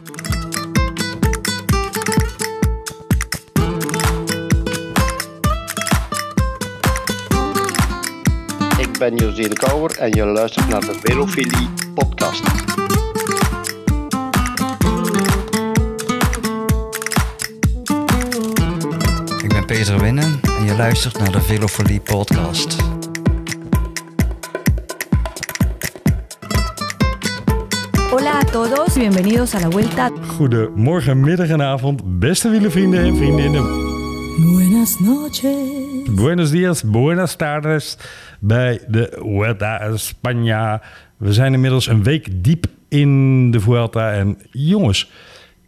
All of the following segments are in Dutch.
Ik ben José de Kouwer en je luistert naar de Velofilie podcast. Ik ben Peter Winnen en je luistert naar de Velofolie podcast. Todos, bienvenidos a la vuelta. Goedemorgen, middag en avond, beste wielervrienden en vriendinnen. Buenas noches. Buenos dias, buenas tardes bij de Vuelta a España. We zijn inmiddels een week diep in de Vuelta en jongens,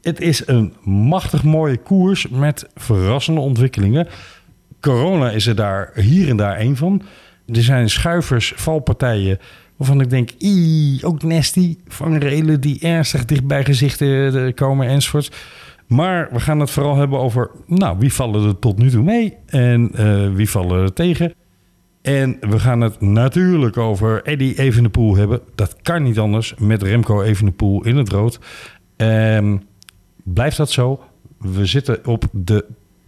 het is een machtig mooie koers met verrassende ontwikkelingen. Corona is er daar hier en daar één van. Er zijn schuivers, valpartijen waarvan ik denk, "Ii, ook nasty. Vangrelen die ernstig dicht bij gezichten eh, komen enzovoorts. Maar we gaan het vooral hebben over, nou, wie vallen er tot nu toe mee en eh, wie vallen er tegen. En we gaan het natuurlijk over Eddie Evenepoel hebben. Dat kan niet anders met Remco Evenepoel in het rood. Ehm, blijft dat zo? We zitten op de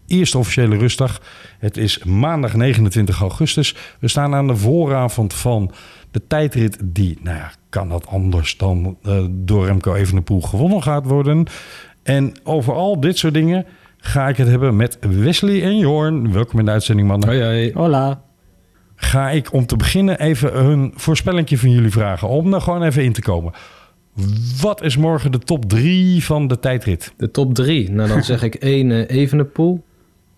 eerste officiële rustdag. Het is maandag 29 augustus. We staan aan de vooravond van de tijdrit die, nou ja, kan dat anders dan eh, door Remco Evenepoel gewonnen gaat worden. En over al dit soort dingen ga ik het hebben met Wesley en Jorn. Welkom in de uitzending, mannen. Hoi, hoi. Hola. Ga ik om te beginnen even een voorspellingje van jullie vragen. Om daar gewoon even in te komen. Wat is morgen de top 3 van de tijdrit? De top drie. Nou, dan zeg ik één eh, Evenepoel.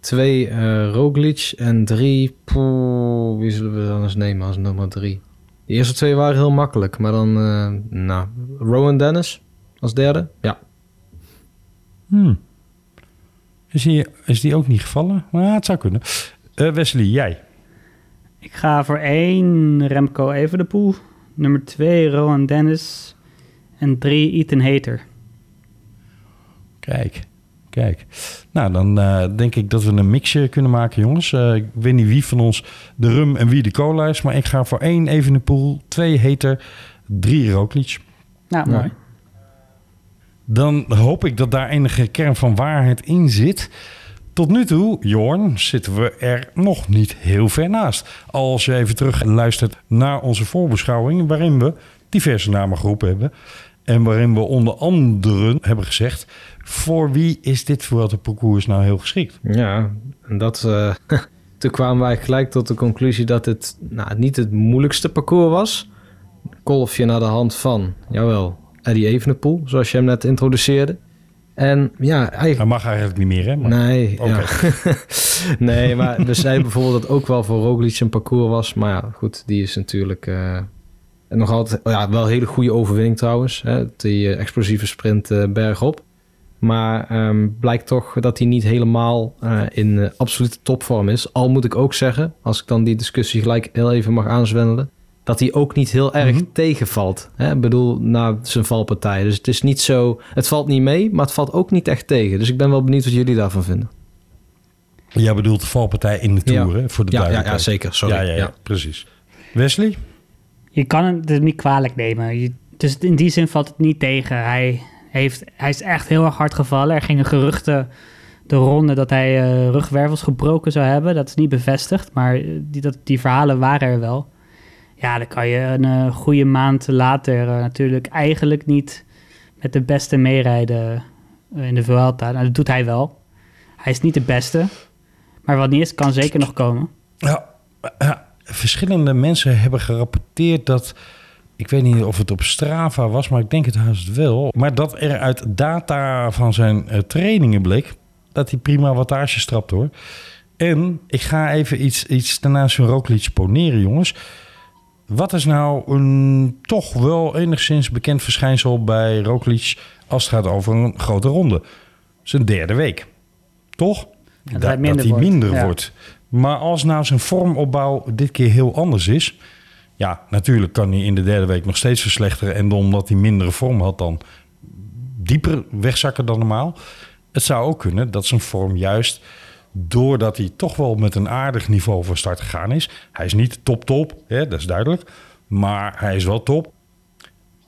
Twee eh Roglic. En drie... Poeh, wie zullen we dan eens nemen als nummer drie? De eerste twee waren heel makkelijk. Maar dan... eh, nou, Rowan Dennis als derde. Ja. Hmm. Is, die, is die ook niet gevallen? Maar het zou kunnen. Eh, Wesley, jij. Ik ga voor één Remco Evenepoel. Nummer twee Rowan Dennis. En drie Ethan Hater. Kijk, kijk. Nou, dan eh, denk ik dat we een mixje kunnen maken, jongens. Eh, ik weet niet wie van ons de rum en wie de cola is. Maar ik ga voor één Evenepoel, twee Heter, drie Roglic. Nou, Ja. mooi. Dan hoop ik dat daar enige kern van waarheid in zit. Tot nu toe, Jorn, zitten we er nog niet heel ver naast. Als je even terug luistert naar onze voorbeschouwing... waarin we diverse namen geroepen hebben... en waarin we onder andere hebben gezegd... voor wie is dit Vuelta parcours nou heel geschikt? Ja, en dat... eh, toen kwamen wij gelijk tot de conclusie dat het nou, niet het moeilijkste parcours was. Kolfje naar de hand van, jawel, Eddie Evenepoel, zoals je hem net introduceerde. En ja, eigenlijk... Hij mag eigenlijk niet meer, hè? Maar... Nee, ja. nee, maar we zeiden bijvoorbeeld dat ook wel voor Roglic een parcours was. Maar ja, goed, die is natuurlijk eh, nog altijd... Ja, wel een hele goede overwinning trouwens. Hè, die eh, explosieve sprint bergop. Maar ehm, blijkt toch dat hij niet helemaal eh, in eh, absolute topvorm is. Al moet ik ook zeggen, als ik dan die discussie gelijk heel even mag aanzwendelen... dat hij ook niet heel erg Mhm. tegenvalt. Hè? Ik bedoel, na zijn valpartij. Dus het is niet zo... Het valt niet mee, maar het valt ook niet echt tegen. Dus ik ben wel benieuwd wat jullie daarvan vinden. Jij bedoelt de valpartij in de Tour, Ja. hè? Voor de Ja, ja, duidelijkheid. ja, zeker. Sorry. Ja, ja, ja, Ja. precies. Wesley? Je kan het niet kwalijk nemen. Je- dus in die zin valt het niet tegen. Hij, heeft, hij is echt heel erg hard gevallen. Er gingen geruchten de ronde dat hij eh, rugwervels gebroken zou hebben. Dat is niet bevestigd, maar eh, die, dat, die verhalen waren er wel. Ja, dan kan je een eh, goede maand later natuurlijk eigenlijk niet met de beste meerijden in de Vuelta. Nou, dat doet hij wel. Hij is niet de beste, maar wat niet is, kan zeker nog komen. Ja, verschillende mensen hebben gerapporteerd dat... Ik weet niet of het op Strava was, maar ik denk het haast wel. Maar dat er uit data van zijn eh, trainingen bleek... dat hij prima wattage strapt hoor. En ik ga even iets, iets daarnaast van Roglic poneren, jongens. Wat is nou een toch wel enigszins bekend verschijnsel bij Roglic... als het gaat over een grote ronde? Zijn derde week. Toch? dat Da- hij minder dat hij wordt, minder ja. wordt. Maar als nou zijn vormopbouw dit keer heel anders is... Ja, natuurlijk kan hij in de derde week nog steeds verslechteren. En omdat hij mindere vorm had dan dieper wegzakken dan normaal. Het zou ook kunnen dat zijn vorm juist doordat hij toch wel met een aardig niveau van start gegaan is. Hij is niet top top, hè, dat is duidelijk. Maar hij is wel top.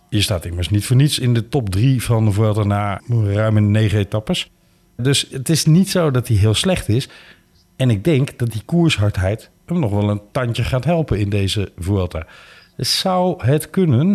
Je staat immers niet voor niets in de top drie van de Vuelta na ruim negen etappes. Dus het is niet zo dat hij heel slecht is. En ik denk dat die koershardheid hem nog wel een tandje gaat helpen in deze Vuelta. Zou het kunnen,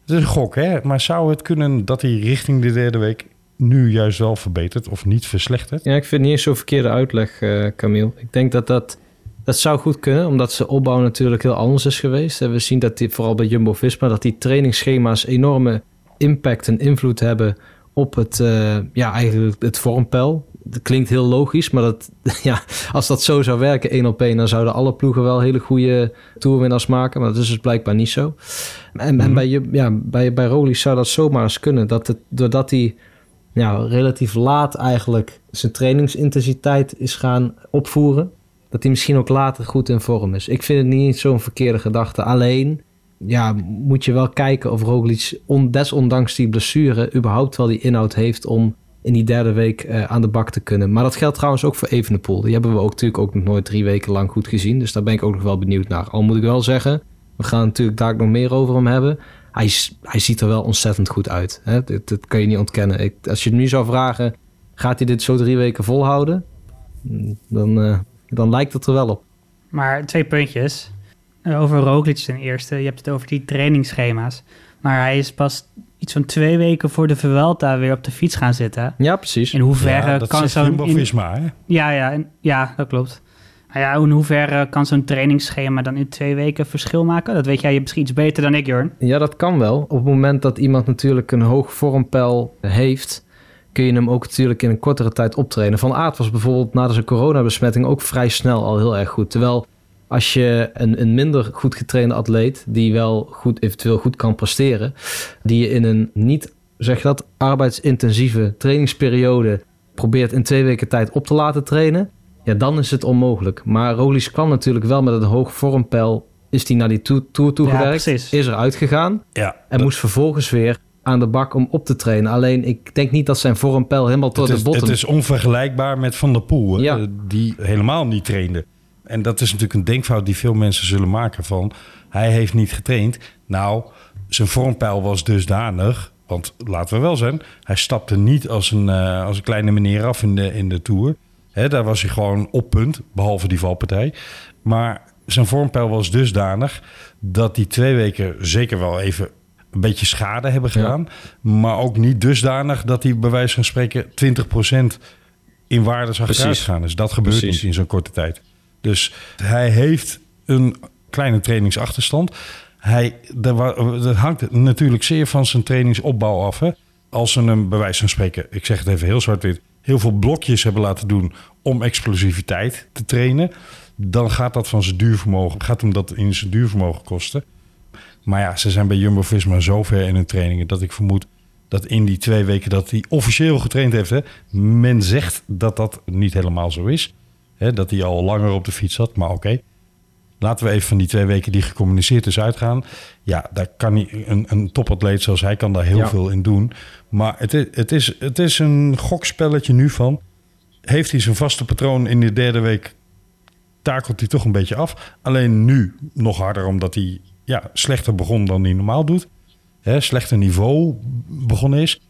het is een gok hè, maar zou het kunnen dat hij richting de derde week nu juist wel verbetert of niet verslechtert? Ja, ik vind niet eens zo'n verkeerde uitleg, eh Camille. Ik denk dat dat, dat zou goed kunnen, omdat zijn opbouw natuurlijk heel anders is geweest. We zien dat die, vooral bij Jumbo-Visma, dat die trainingsschema's enorme impact en invloed hebben op het, eh, ja, eigenlijk het vormpeil. Dat klinkt heel logisch, maar dat, ja, als dat zo zou werken, één op één, dan zouden alle ploegen wel hele goede toerwinnaars maken. Maar dat is dus blijkbaar niet zo. En, en bij, je- ja, bij, bij Roglic zou dat zomaar eens kunnen, dat het, doordat hij ja, relatief laat eigenlijk zijn trainingsintensiteit is gaan opvoeren. Dat hij misschien ook later goed in vorm is. Ik vind het niet zo'n verkeerde gedachte. Alleen ja, moet je wel kijken of Roglic, on, desondanks die blessure, überhaupt wel die inhoud heeft om in die derde week eh, aan de bak te kunnen. Maar dat geldt trouwens ook voor Evenepoel. Die hebben we ook natuurlijk ook nog nooit drie weken lang goed gezien. Dus daar ben ik ook nog wel benieuwd naar. Al moet ik wel zeggen, we gaan natuurlijk daar nog meer over hem hebben. Hij, hij ziet er wel ontzettend goed uit. Hè? Dat, kan je niet ontkennen. Ik, als je nu zou vragen, gaat hij dit zo drie weken volhouden? Dan, eh, dan lijkt het er wel op. Maar twee puntjes. Eh, Over Roglic ten eerste. Je hebt het over die trainingsschema's. Maar hij is pas iets van twee weken voor de Vuelta weer op de fiets gaan zitten. Ja, precies. In hoeverre Ja, dat kan zo'n... in- Jumbo-Visma, hè? Ja, ja, en- ja, dat klopt. Maar ja, in hoeverre kan zo'n trainingsschema dan in twee weken verschil maken? Dat weet jij misschien iets beter dan ik, Jorn. Ja, dat kan wel. Op het moment dat iemand natuurlijk een hoog vormpeil heeft, kun je hem ook natuurlijk in een kortere tijd optrainen. Van Aert was bijvoorbeeld na zijn coronabesmetting ook vrij snel al heel erg goed. Terwijl als je een, een minder goed getrainde atleet, die wel goed, eventueel goed kan presteren, die je in een niet, zeg je dat, arbeidsintensieve trainingsperiode probeert in twee weken tijd op te laten trainen, ja, dan is het onmogelijk. Maar Roglic kwam natuurlijk wel met een hoog vormpeil, is die naar die tour, tour toegewerkt, is er uitgegaan Ja, en moest vervolgens weer aan de bak om op te trainen. Alleen ik denk niet dat zijn vormpeil helemaal tot het, de is, bottom... het is onvergelijkbaar met Van der Poel, Ja. die helemaal niet trainde. En dat is natuurlijk een denkfout die veel mensen zullen maken van... hij heeft niet getraind. Nou, zijn vormpeil was dusdanig... want laten we wel zijn, hij stapte niet als een, eh, als een kleine meneer af in de, in de Tour. Hè, daar was hij gewoon op punt, behalve die valpartij. Maar zijn vormpeil was dusdanig... dat die twee weken zeker wel even een beetje schade hebben gedaan. Maar ook niet dusdanig dat hij bij wijze van spreken 20% in waarde zag Precies. uitgaan. Dus dat gebeurt Precies. niet in zo'n korte tijd. Dus hij heeft een kleine trainingsachterstand. Hij, dat, hangt natuurlijk zeer van zijn trainingsopbouw af. Hè? Als ze hem bij wijze van spreken, ik zeg het even heel zwart-wit, heel veel blokjes hebben laten doen om explosiviteit te trainen, dan gaat dat van zijn duurvermogen, gaat hem dat in zijn duurvermogen kosten. Maar ja, ze zijn bij Jumbo-Visma zo ver in hun trainingen dat ik vermoed dat in die twee weken dat hij officieel getraind heeft, men zegt dat dat niet helemaal zo is. Hè, dat hij al langer op de fiets zat, maar oké. Laten we even van die twee weken die gecommuniceerd is uitgaan. Ja, daar kan hij, een, een topatleet zoals hij kan daar heel Ja. veel in doen. Maar het is, het, is, het is een gokspelletje nu van... heeft hij zijn vaste patroon in de derde week... takelt hij toch een beetje af. Alleen nu nog harder, omdat hij ja, slechter begon dan hij normaal doet. Hè, slechter niveau begonnen is.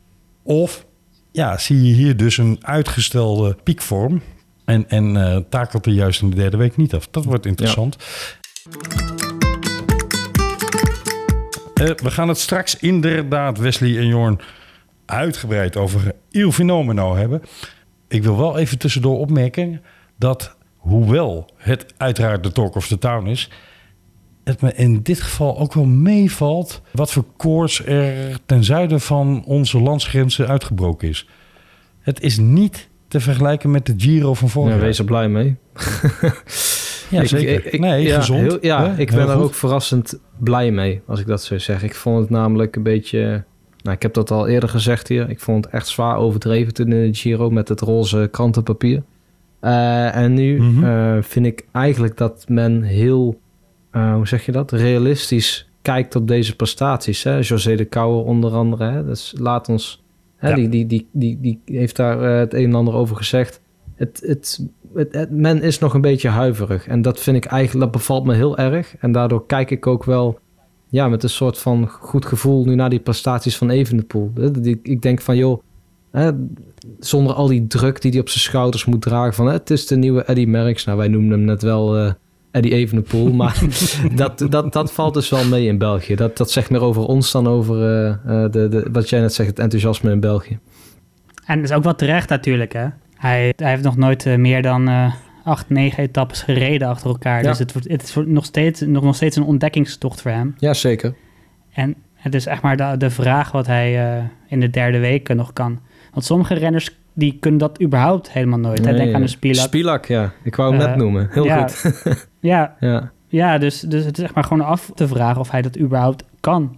Of ja, zie je hier dus een uitgestelde piekvorm... En, en eh, takelt er juist in de derde week niet af. Dat wordt interessant. Eh, we gaan het straks inderdaad, Wesley en Jorn, uitgebreid over Il Fenomeno hebben. Ik wil wel even tussendoor opmerken dat, hoewel het uiteraard de talk of the town is, het me in dit geval ook wel meevalt wat voor koorts er ten zuiden van onze landsgrenzen uitgebroken is. Het is niet te vergelijken met de Giro van vorig Ja, jaar. wees er blij mee. Ja, Ik- zeker. ik- nee, ja, gezond. heel- ja, hè? ik ben er ook verrassend blij mee, als ik dat zo zeg. Ik vond het namelijk een beetje... Nou, ik heb dat al eerder gezegd hier. Ik vond het echt zwaar overdreven toen in de Giro met het roze krantenpapier. Eh, en nu Mhm. eh, vind ik eigenlijk dat men heel, eh, hoe zeg je dat, realistisch kijkt op deze prestaties. Hè? José de Kouwer onder andere. Hè? Dus laat ons, hè, Ja. die, die, die, die, die heeft daar eh, het een en ander over gezegd. Het, het, het, het- men is nog een beetje huiverig. En dat vind ik eigenlijk, dat bevalt me heel erg. En daardoor kijk ik ook wel ja, met een soort van goed gevoel nu na die prestaties van Evenepoel. Ik, denk van, joh, hè, zonder al die druk die hij op zijn schouders moet dragen van, hè, het is de nieuwe Eddy Merckx. Nou, wij noemden hem net wel eh Eddy Evenepoel, maar dat, dat, dat valt dus wel mee in België. Dat, dat zegt meer over ons dan over eh, eh, de, de, wat jij net zegt, het enthousiasme in België. En dat is ook wel terecht natuurlijk, hè. Hij, hij heeft nog nooit eh, meer dan acht, negen etappes gereden achter elkaar. Ja. Dus het, wordt- het is nog steeds, nog, nog steeds een ontdekkingstocht voor hem. Ja, zeker. En het is echt maar de, de vraag wat hij in de derde week nog kan. Want sommige renners die kunnen dat überhaupt helemaal nooit. hè. Denk aan de Spilak. Spilak, ja. Ik wou hem Eh, net noemen. Heel ja. goed. ja, ja. ja dus, dus het is echt maar gewoon af te vragen of hij dat überhaupt kan.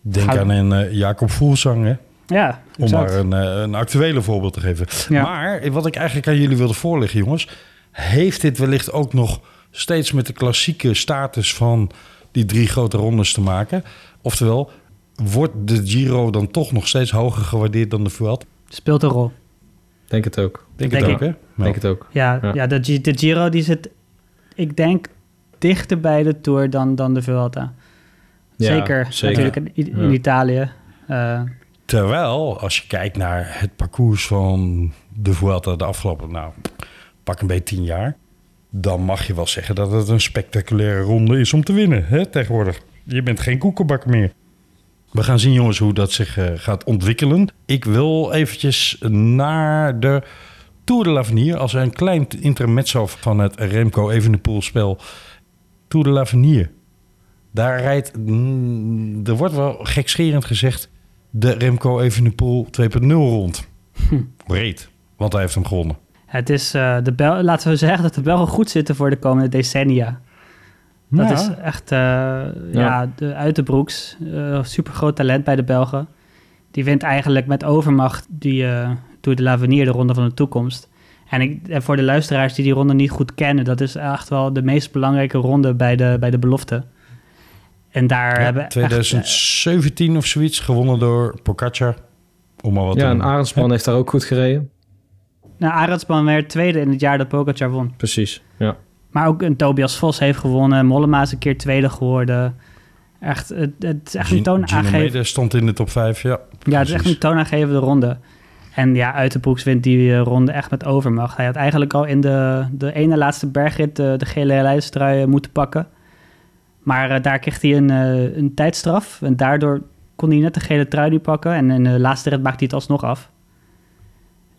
Denk aan een eh, Jacob Voelsang, hè? Ja, Om maar een, eh, een actuele voorbeeld te geven. Ja. Maar wat ik eigenlijk aan jullie wilde voorleggen, jongens. Heeft dit wellicht ook nog steeds met de klassieke status van die drie grote rondes te maken? Oftewel, wordt de Giro dan toch nog steeds hoger gewaardeerd dan de Vuelta? Speelt een rol. Denk het ook. Denk, Denk het ik. ook, hè? Denk het ook. Ja, Ja. ja. de, Gi- de Giro die zit, ik denk, dichter bij de Tour dan, dan de Vuelta. Ja, zeker, zeker. natuurlijk in, in Ja. Italië. Eh, Terwijl, als je kijkt naar het parcours van de Vuelta de afgelopen, nou, pak een beetje tien jaar. Dan mag je wel zeggen dat het een spectaculaire ronde is om te winnen, hè, tegenwoordig. Je bent geen koekenbak meer. We gaan zien, jongens, hoe dat zich eh, gaat ontwikkelen. Ik wil eventjes naar de Tour de l'Avenir. Als een klein intermezzo van het Remco Evenepoel spel. Tour de l'Avenir. Daar rijdt, mm, er wordt wel gekscherend gezegd, de Remco Evenepoel 2.0 rond. Breed, want hij heeft hem gewonnen. het is, eh, de Bel laten we zeggen dat de Belgen goed zitten voor de komende decennia. Dat Ja. is echt, eh, ja. de Uiterbroeks, eh super groot talent bij de Belgen. Die wint eigenlijk met overmacht die eh Tour de l'Avenir, de ronde van de toekomst. En, ik, en voor de luisteraars die die ronde niet goed kennen, dat is echt wel de meest belangrijke ronde bij de, bij de belofte. En daar Ja, hebben echt, 2017 of zoiets, gewonnen door Pogacar. Om maar wat te Ja, en. Arendsman heeft daar ook goed gereden. nou, Arendsman werd tweede in het jaar dat Pogacar won. Precies, ja. Maar ook een Tobias Vos heeft gewonnen. Mollema is een keer tweede geworden. Echt, het, het is echt een stond in de top 5, ja. Ja, het is echt een toonaangevende ronde. En ja, Uiterbroeks wint die eh, ronde echt met overmacht. Hij had eigenlijk al in de, de ene laatste bergrit de, de gele lijstrui moeten pakken. Maar eh, daar kreeg hij een, eh, een tijdstraf. En daardoor kon hij net de gele trui niet pakken. En in de laatste rit maakte hij het alsnog af.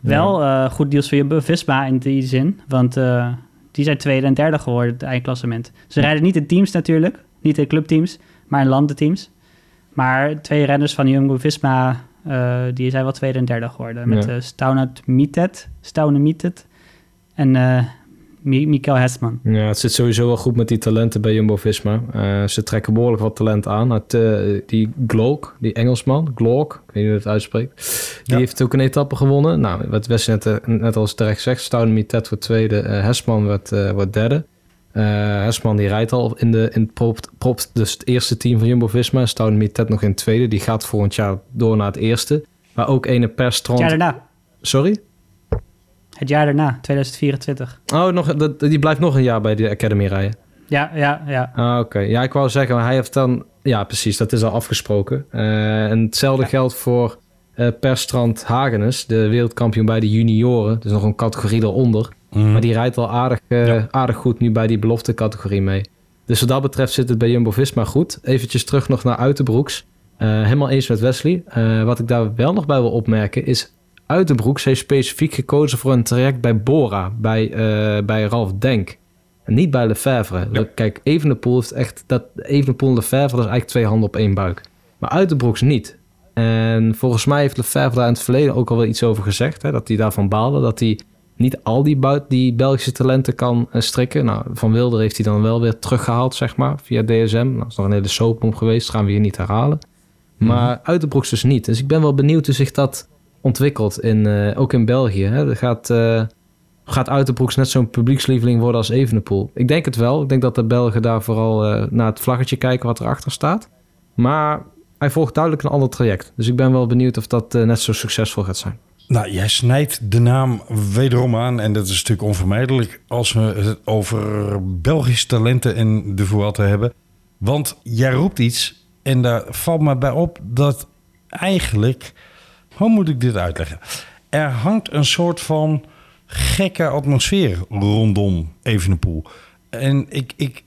Wel eh, goed nieuws voor Jumbo-Visma in die zin. Want eh, die zijn tweede en derde geworden, het eindklassement. Ze rijden niet in teams natuurlijk. Niet in clubteams, maar in landenteams. Maar twee renners van Jumbo-Visma, eh, die zijn wel tweede en derde geworden. Met Ja. eh Staunat Mietet, Staune Mietet en eh Mikael Hesman. Ja, het zit sowieso wel goed met die talenten bij Jumbo-Visma. Eh, ze trekken behoorlijk wat talent aan. Eh, die Glock, die Engelsman, Glock, ik weet niet hoe je het uitspreekt. Die Ja. heeft ook een etappe gewonnen. Nou, wat Wes net, eh, net als terecht zegt, Stouwen Mitet wordt tweede, eh, Hesman wordt, wordt derde. Hesman die rijdt al in, de, in het propt, propt, dus het eerste team van Jumbo-Visma. Stouwen Mitet nog in het tweede. Die gaat volgend jaar door naar het eerste. Maar ook ene per strand... jaar daarna. Sorry? Het jaar daarna, 2024. Oh, nog, dat, die blijft nog een jaar bij de Academy rijden. Ja, ja, ja. Ah, oké. Ja, ik wou zeggen, maar hij heeft dan... Ja, precies, dat is al afgesproken. Eh, en hetzelfde geldt voor eh Perstrand Hagenes, de wereldkampioen bij de junioren. Dus nog een categorie eronder. Mhm. Maar die rijdt al aardig, eh, Ja. aardig goed nu bij die belofte categorie mee. Dus wat dat betreft zit het bij Jumbo-Visma goed. Eventjes terug nog naar Uitenbroeks. Eh helemaal eens met Wesley. Eh, wat ik daar wel nog bij wil opmerken is... Uitenbroeks heeft specifiek gekozen voor een traject bij Bora, bij, eh, bij Ralf Denk. En niet bij Lefevre. Ja. Kijk, Evenepoel heeft echt... Dat, Evenepoel en Lefevre, dat is eigenlijk twee handen op één buik. Maar Uitenbroeks niet. En volgens mij heeft Lefevre daar in het verleden ook al wel iets over gezegd. Hè, dat hij daarvan baalde. Dat hij niet al die, die Belgische talenten kan eh, strikken. Nou, Van Wilder heeft hij dan wel weer teruggehaald, zeg maar, via DSM. Nou, dat is nog een hele soap om geweest. gaan we hier niet herhalen. Maar Uitenbroeks dus niet. Dus ik ben wel benieuwd hoe zich dat ontwikkelt, in, eh, ook in België. Hè. Er gaat, eh gaat Uitenbroeks net zo'n publiekslieveling worden als Evenepoel? Ik denk het wel. Ik denk dat de Belgen daar vooral eh, naar het vlaggetje kijken wat erachter staat. Maar hij volgt duidelijk een ander traject. Dus ik ben wel benieuwd of dat net zo succesvol gaat zijn. Nou, jij snijdt de naam wederom aan. En dat is natuurlijk onvermijdelijk als we het over Belgische talenten en de Vuelta hebben. Want jij roept iets en daar valt me bij op dat eigenlijk... Hoe moet ik dit uitleggen? Er hangt een soort van gekke atmosfeer rondom Evenepoel. En ik, ik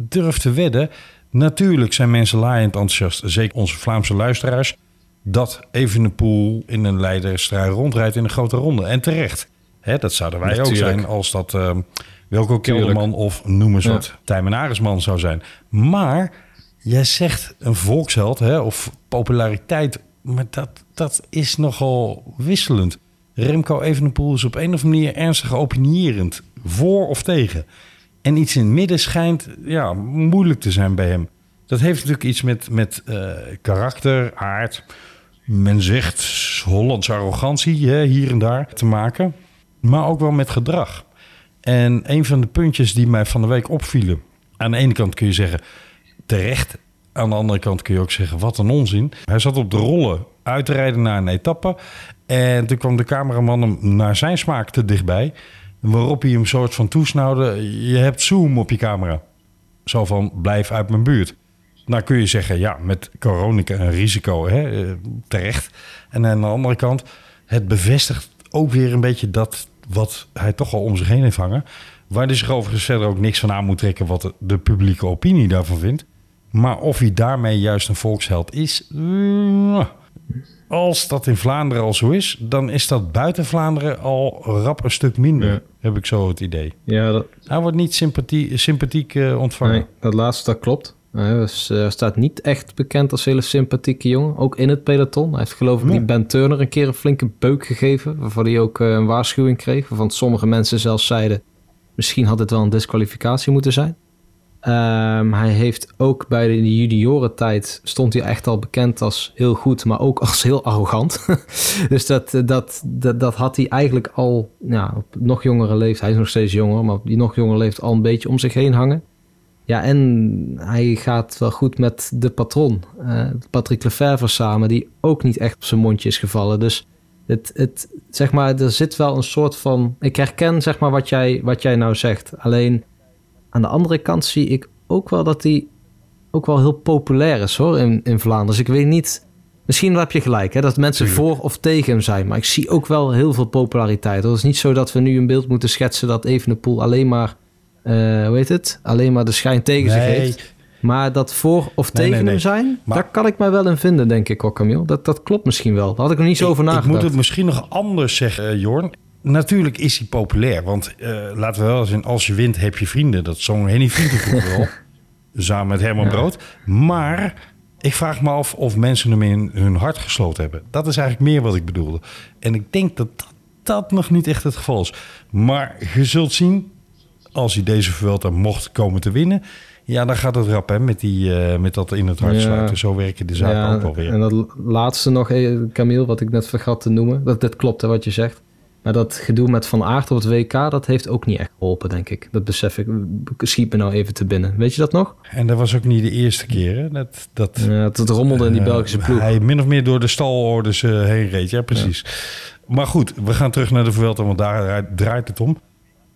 durf te wedden... Natuurlijk zijn mensen laaiend enthousiast, zeker onze Vlaamse luisteraars... dat Evenepoel in een leiderstrui rondrijdt in een grote ronde. En terecht. Hè, dat zouden wij ook zijn als dat ehm Wilco. Kelderman of noem eens Ja. wat Tijmen Aresman zou zijn. Maar jij zegt een volksheld hè, of populariteit, maar dat, dat is nogal wisselend. Remco Evenepoel is op een of andere manier ernstig opinierend, voor of tegen. En iets in het midden schijnt ja, moeilijk te zijn bij hem. Dat heeft natuurlijk iets met, met eh, karakter, aard. Men zegt Hollandse arrogantie hè, hier en daar te maken. Maar ook wel met gedrag. En een van de puntjes die mij van de week opvielen. Aan de ene kant kun je zeggen terecht. Aan de andere kant kun je ook zeggen wat een onzin. Hij zat op de rollen uit te rijden naar een etappe. En toen kwam de cameraman hem naar zijn smaak te dichtbij. Waarop hij hem soort van toesnauwde. Je hebt zoom op je camera. Zo van blijf uit mijn buurt. Nou kun je zeggen, ja, met corona een risico, hè, eh, terecht. En aan de andere kant, het bevestigt ook weer een beetje dat wat hij toch al om zich heen heeft hangen. Waar hij zich overigens verder ook niks van aan moet trekken wat de, de publieke opinie daarvan vindt. Maar of hij daarmee juist een volksheld is, als dat in Vlaanderen al zo is, dan is dat buiten Vlaanderen al rap een stuk minder, Ja. heb ik zo het idee. Ja, dat, Hij wordt niet sympathie, sympathiek eh, ontvangen. nee, dat laatste dat klopt. Hij was, eh, staat niet echt bekend als hele sympathieke jongen. Ook in het peloton. Hij heeft geloof ik Nee. die Ben Turner een keer een flinke beuk gegeven. Waarvan hij ook eh, een waarschuwing kreeg. Waarvan sommige mensen zelfs zeiden... misschien had het wel een disqualificatie moeten zijn. Ehm, hij heeft ook bij de juniorentijd... stond hij echt al bekend als heel goed... maar ook als heel arrogant. dus dat, dat, dat, dat had hij eigenlijk al... Ja, op nog jongere leeftijd... hij is nog steeds jonger... maar op die nog jongere leeftijd al een beetje om zich heen hangen. Ja, en hij gaat wel goed met de patron, eh, Patrick Lefevre samen, die ook niet echt op zijn mondje is gevallen. Dus het, het, zeg maar, er zit wel een soort van. Ik herken zeg maar wat jij, wat jij nou zegt. Alleen aan de andere kant zie ik ook wel dat hij ook wel heel populair is hoor in, in Vlaanderen. Dus ik weet niet. Misschien heb je gelijk, hè, dat mensen voor of tegen hem zijn. Maar ik zie ook wel heel veel populariteit. hoor. Het is niet zo dat we nu een beeld moeten schetsen dat Evenepoel alleen maar, eh hoe heet het? Alleen maar de schijn tegen zich heeft. Maar dat voor of Nee, tegen nee, hem zijn, Maar- daar kan ik mij wel in vinden, denk ik ook, Camille. Dat, dat klopt misschien wel. Daar had ik nog niet zo over ik, ik nagedacht. moet het misschien nog anders zeggen, eh, Jorn. Natuurlijk is hij populair. Want eh, laten we wel zien, als je wint heb je vrienden. Dat zong Henny Vrienden wel. Samen met Herman Ja. Brood. Maar ik vraag me af of mensen hem in hun hart gesloten hebben. Dat is eigenlijk meer wat ik bedoelde. En ik denk dat dat, dat nog niet echt het geval is. Maar je zult zien, als hij deze Vuelta mocht komen te winnen... Ja, dan gaat het rap hè, met, die, eh, met dat in het hart Ja. sluiten. Zo werken de zaken Ja, ook wel weer. En dat laatste nog, eh, Camille, wat ik net vergat te noemen. Dat, dat klopt, hè, wat je zegt. Maar dat gedoe met Van Aert op het WK, dat heeft ook niet echt geholpen, denk ik. Dat besef ik, schiet me nou even te binnen. Weet je dat nog? En dat was ook niet de eerste keer. Hè? Dat, dat, Ja, het rommelde in die Eh, Belgische ploeg. Hij min of meer door de stalorders eh, heen reed. Ja, precies. Maar goed, we gaan terug naar de Vuelta, want daar draait het om.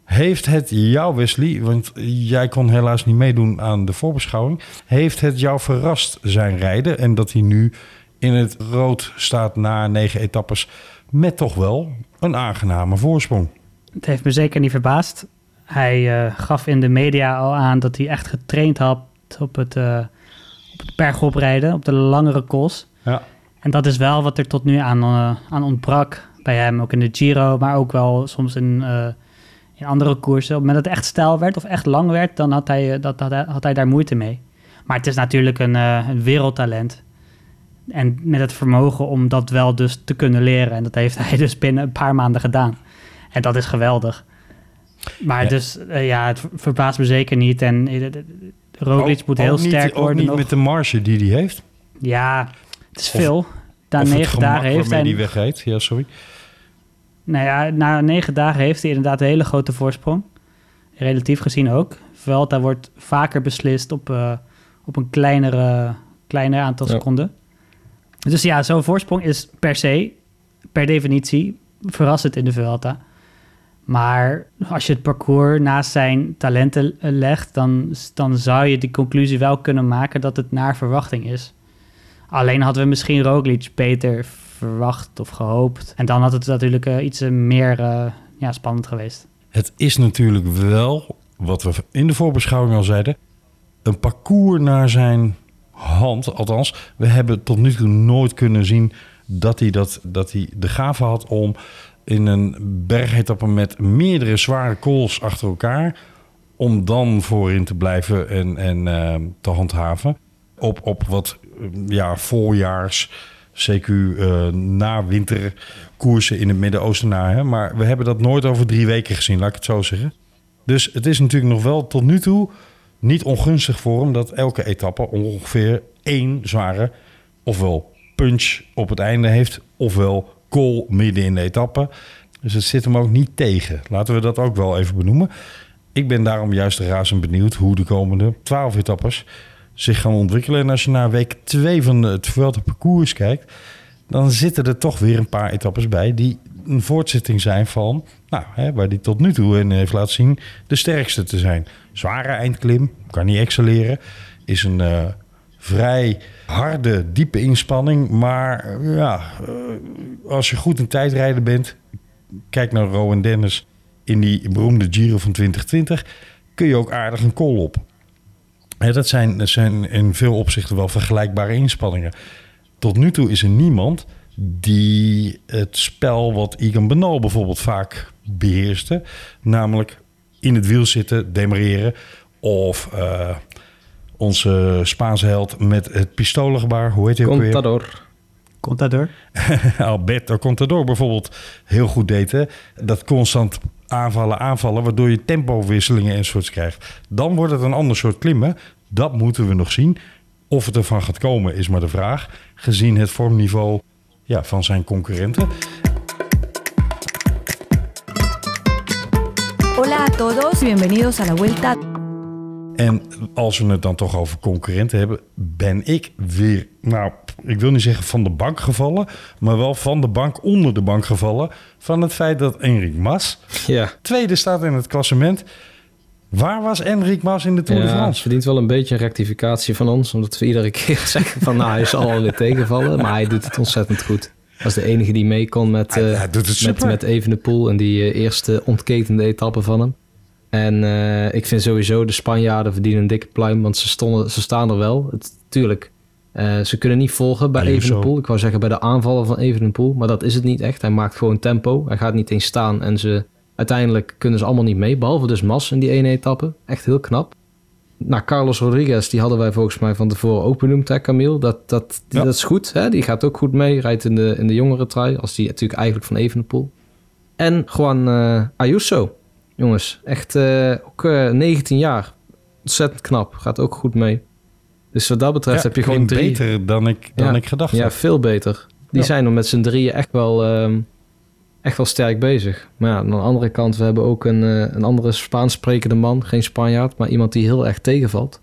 Heeft het jou, Wesley, want jij kon helaas niet meedoen aan de voorbeschouwing. Heeft het jou verrast zijn rijden en dat hij nu in het rood staat na negen etappes met toch wel een aangename voorsprong? Het heeft me zeker niet verbaasd. Hij eh, gaf in de media al aan dat hij echt getraind had op het, eh op het bergoprijden, op de langere kools. Ja. En dat is wel wat er tot nu aan, eh, aan ontbrak bij hem. Ook in de Giro, maar ook wel soms in, in andere koersen. Op het moment dat het echt stijl werd of echt lang werd, dan had hij, dat, had, hij, had hij daar moeite mee. Maar het is natuurlijk een, een wereldtalent. En met het vermogen om dat wel dus te kunnen leren. En dat heeft hij dus binnen een paar maanden gedaan. En dat is geweldig. Maar Ja. dus eh, ja, het ver- verbaast me zeker niet. En Roglic Ook- moet heel ook niet- sterk ook worden niet nog. met de marge die hij heeft. Ja, het is Of- veel. Na negen dagen heeft hij... wegrijdt. Ja, sorry. Nou ja, na negen dagen heeft hij inderdaad een hele grote voorsprong. Relatief gezien ook. Vuelta wordt vaker beslist op, eh, op een kleinere, kleiner aantal Ja. seconden. Dus ja, zo'n voorsprong is per se, per definitie, verrassend in de Vuelta. Maar als je het parcours naast zijn talenten legt, dan, dan zou je de conclusie wel kunnen maken dat het naar verwachting is. Alleen hadden we misschien Roglic beter verwacht of gehoopt. En dan had het natuurlijk eh, iets meer eh, ja, spannend geweest. Het is natuurlijk wel, wat we in de voorbeschouwing al zeiden, een parcours naar zijn hand. Althans, we hebben tot nu toe nooit kunnen zien dat hij, dat, dat hij de gave had om in een bergetappe met meerdere zware calls achter elkaar, om dan voorin te blijven en, en eh, te handhaven. Op, op wat eh, ja, voorjaars, CQ eh na winterkoersen in het Midden-Oosten na. Hè? Maar we hebben dat nooit over drie weken gezien, laat ik het zo zeggen. Dus het is natuurlijk nog wel tot nu toe niet ongunstig voor hem dat elke etappe ongeveer één zware, ofwel punch op het einde heeft, ofwel call midden in de etappe. Dus het zit hem ook niet tegen. Laten we dat ook wel even benoemen. Ik ben daarom juist razend benieuwd hoe de komende twaalf etappes zich gaan ontwikkelen. En als je naar week 2 van het Vuelta parcours kijkt, dan zitten er toch weer een paar etappes bij die een voortzetting zijn van, nou, hè, waar die tot nu toe in heeft laten zien de sterkste te zijn. Zware eindklim, kan niet excelleren, is een eh, vrij harde, diepe inspanning. Maar eh, ja, eh, als je goed in tijdrijden bent, kijk naar Rowan Dennis in die beroemde Giro van 2020, kun je ook aardig een call op. Dat, zijn, zijn in veel opzichten wel vergelijkbare inspanningen. Tot nu toe is er niemand die het spel wat Egan Bernal bijvoorbeeld vaak beheerste. Namelijk in het wiel zitten, demareren. Of eh, onze Spaanse held met het pistolengebaar. Hoe heet hij ook weer? Contador. Door? Alberto Contador bijvoorbeeld heel goed deed. Hè? Dat constant aanvallen, aanvallen, waardoor je tempowisselingen en soorts krijgt. Dan wordt het een ander soort klimmen. Dat moeten we nog zien. Of het ervan gaat komen is maar de vraag. Gezien het vormniveau ja, van zijn concurrenten. Hola a todos, bienvenidos a la vuelta. En als we het dan toch over concurrenten hebben, ben ik weer, nou, ik wil niet zeggen van de bank gevallen, maar wel van de bank onder de bank gevallen. Van het feit dat Enric Mas Ja. tweede staat in het klassement. Waar was Enric Mas in de Tour de Ja, France? verdient wel een beetje een rectificatie van ons. Omdat we iedere keer zeggen van nou, hij zal alweer tegenvallen. Maar hij doet het ontzettend goed. Dat is de enige die mee kon met, Hij- eh hij met, Evenepoel en die eh, eerste ontketende etappe van hem. En eh, ik vind sowieso de Spanjaarden verdienen een dikke pluim, want ze, stonden, ze staan er wel. Het, tuurlijk, ze kunnen niet volgen bij. Evenepoel. Ik wou zeggen bij de aanvallen van Evenepoel, maar dat is het niet echt. Hij maakt gewoon tempo. Hij gaat niet eens staan en ze, uiteindelijk kunnen ze allemaal niet mee. Behalve dus Mas in die ene etappe. Echt heel knap. Nou, Carlos Rodriguez, die hadden wij volgens mij van tevoren ook benoemd, hè, Camille? Dat, dat, Ja. dat is goed, hè? Die gaat ook goed mee. Rijdt in de, in de jongere trui, als die natuurlijk eigenlijk van Evenepoel. En gewoon eh, Ayuso, jongens. Echt eh, ook eh, 19 jaar. Ontzettend knap. Gaat ook goed mee. Dus wat dat betreft Ja, heb je gewoon drie... beter dan ik, dan Ja. ik gedacht Ja, had. veel beter. Die Ja. zijn er met z'n drieën echt wel, ehm, echt wel sterk bezig. Maar ja, aan de andere kant, we hebben ook een, eh, een andere Spaans sprekende man. Geen Spanjaard, maar iemand die heel erg tegenvalt.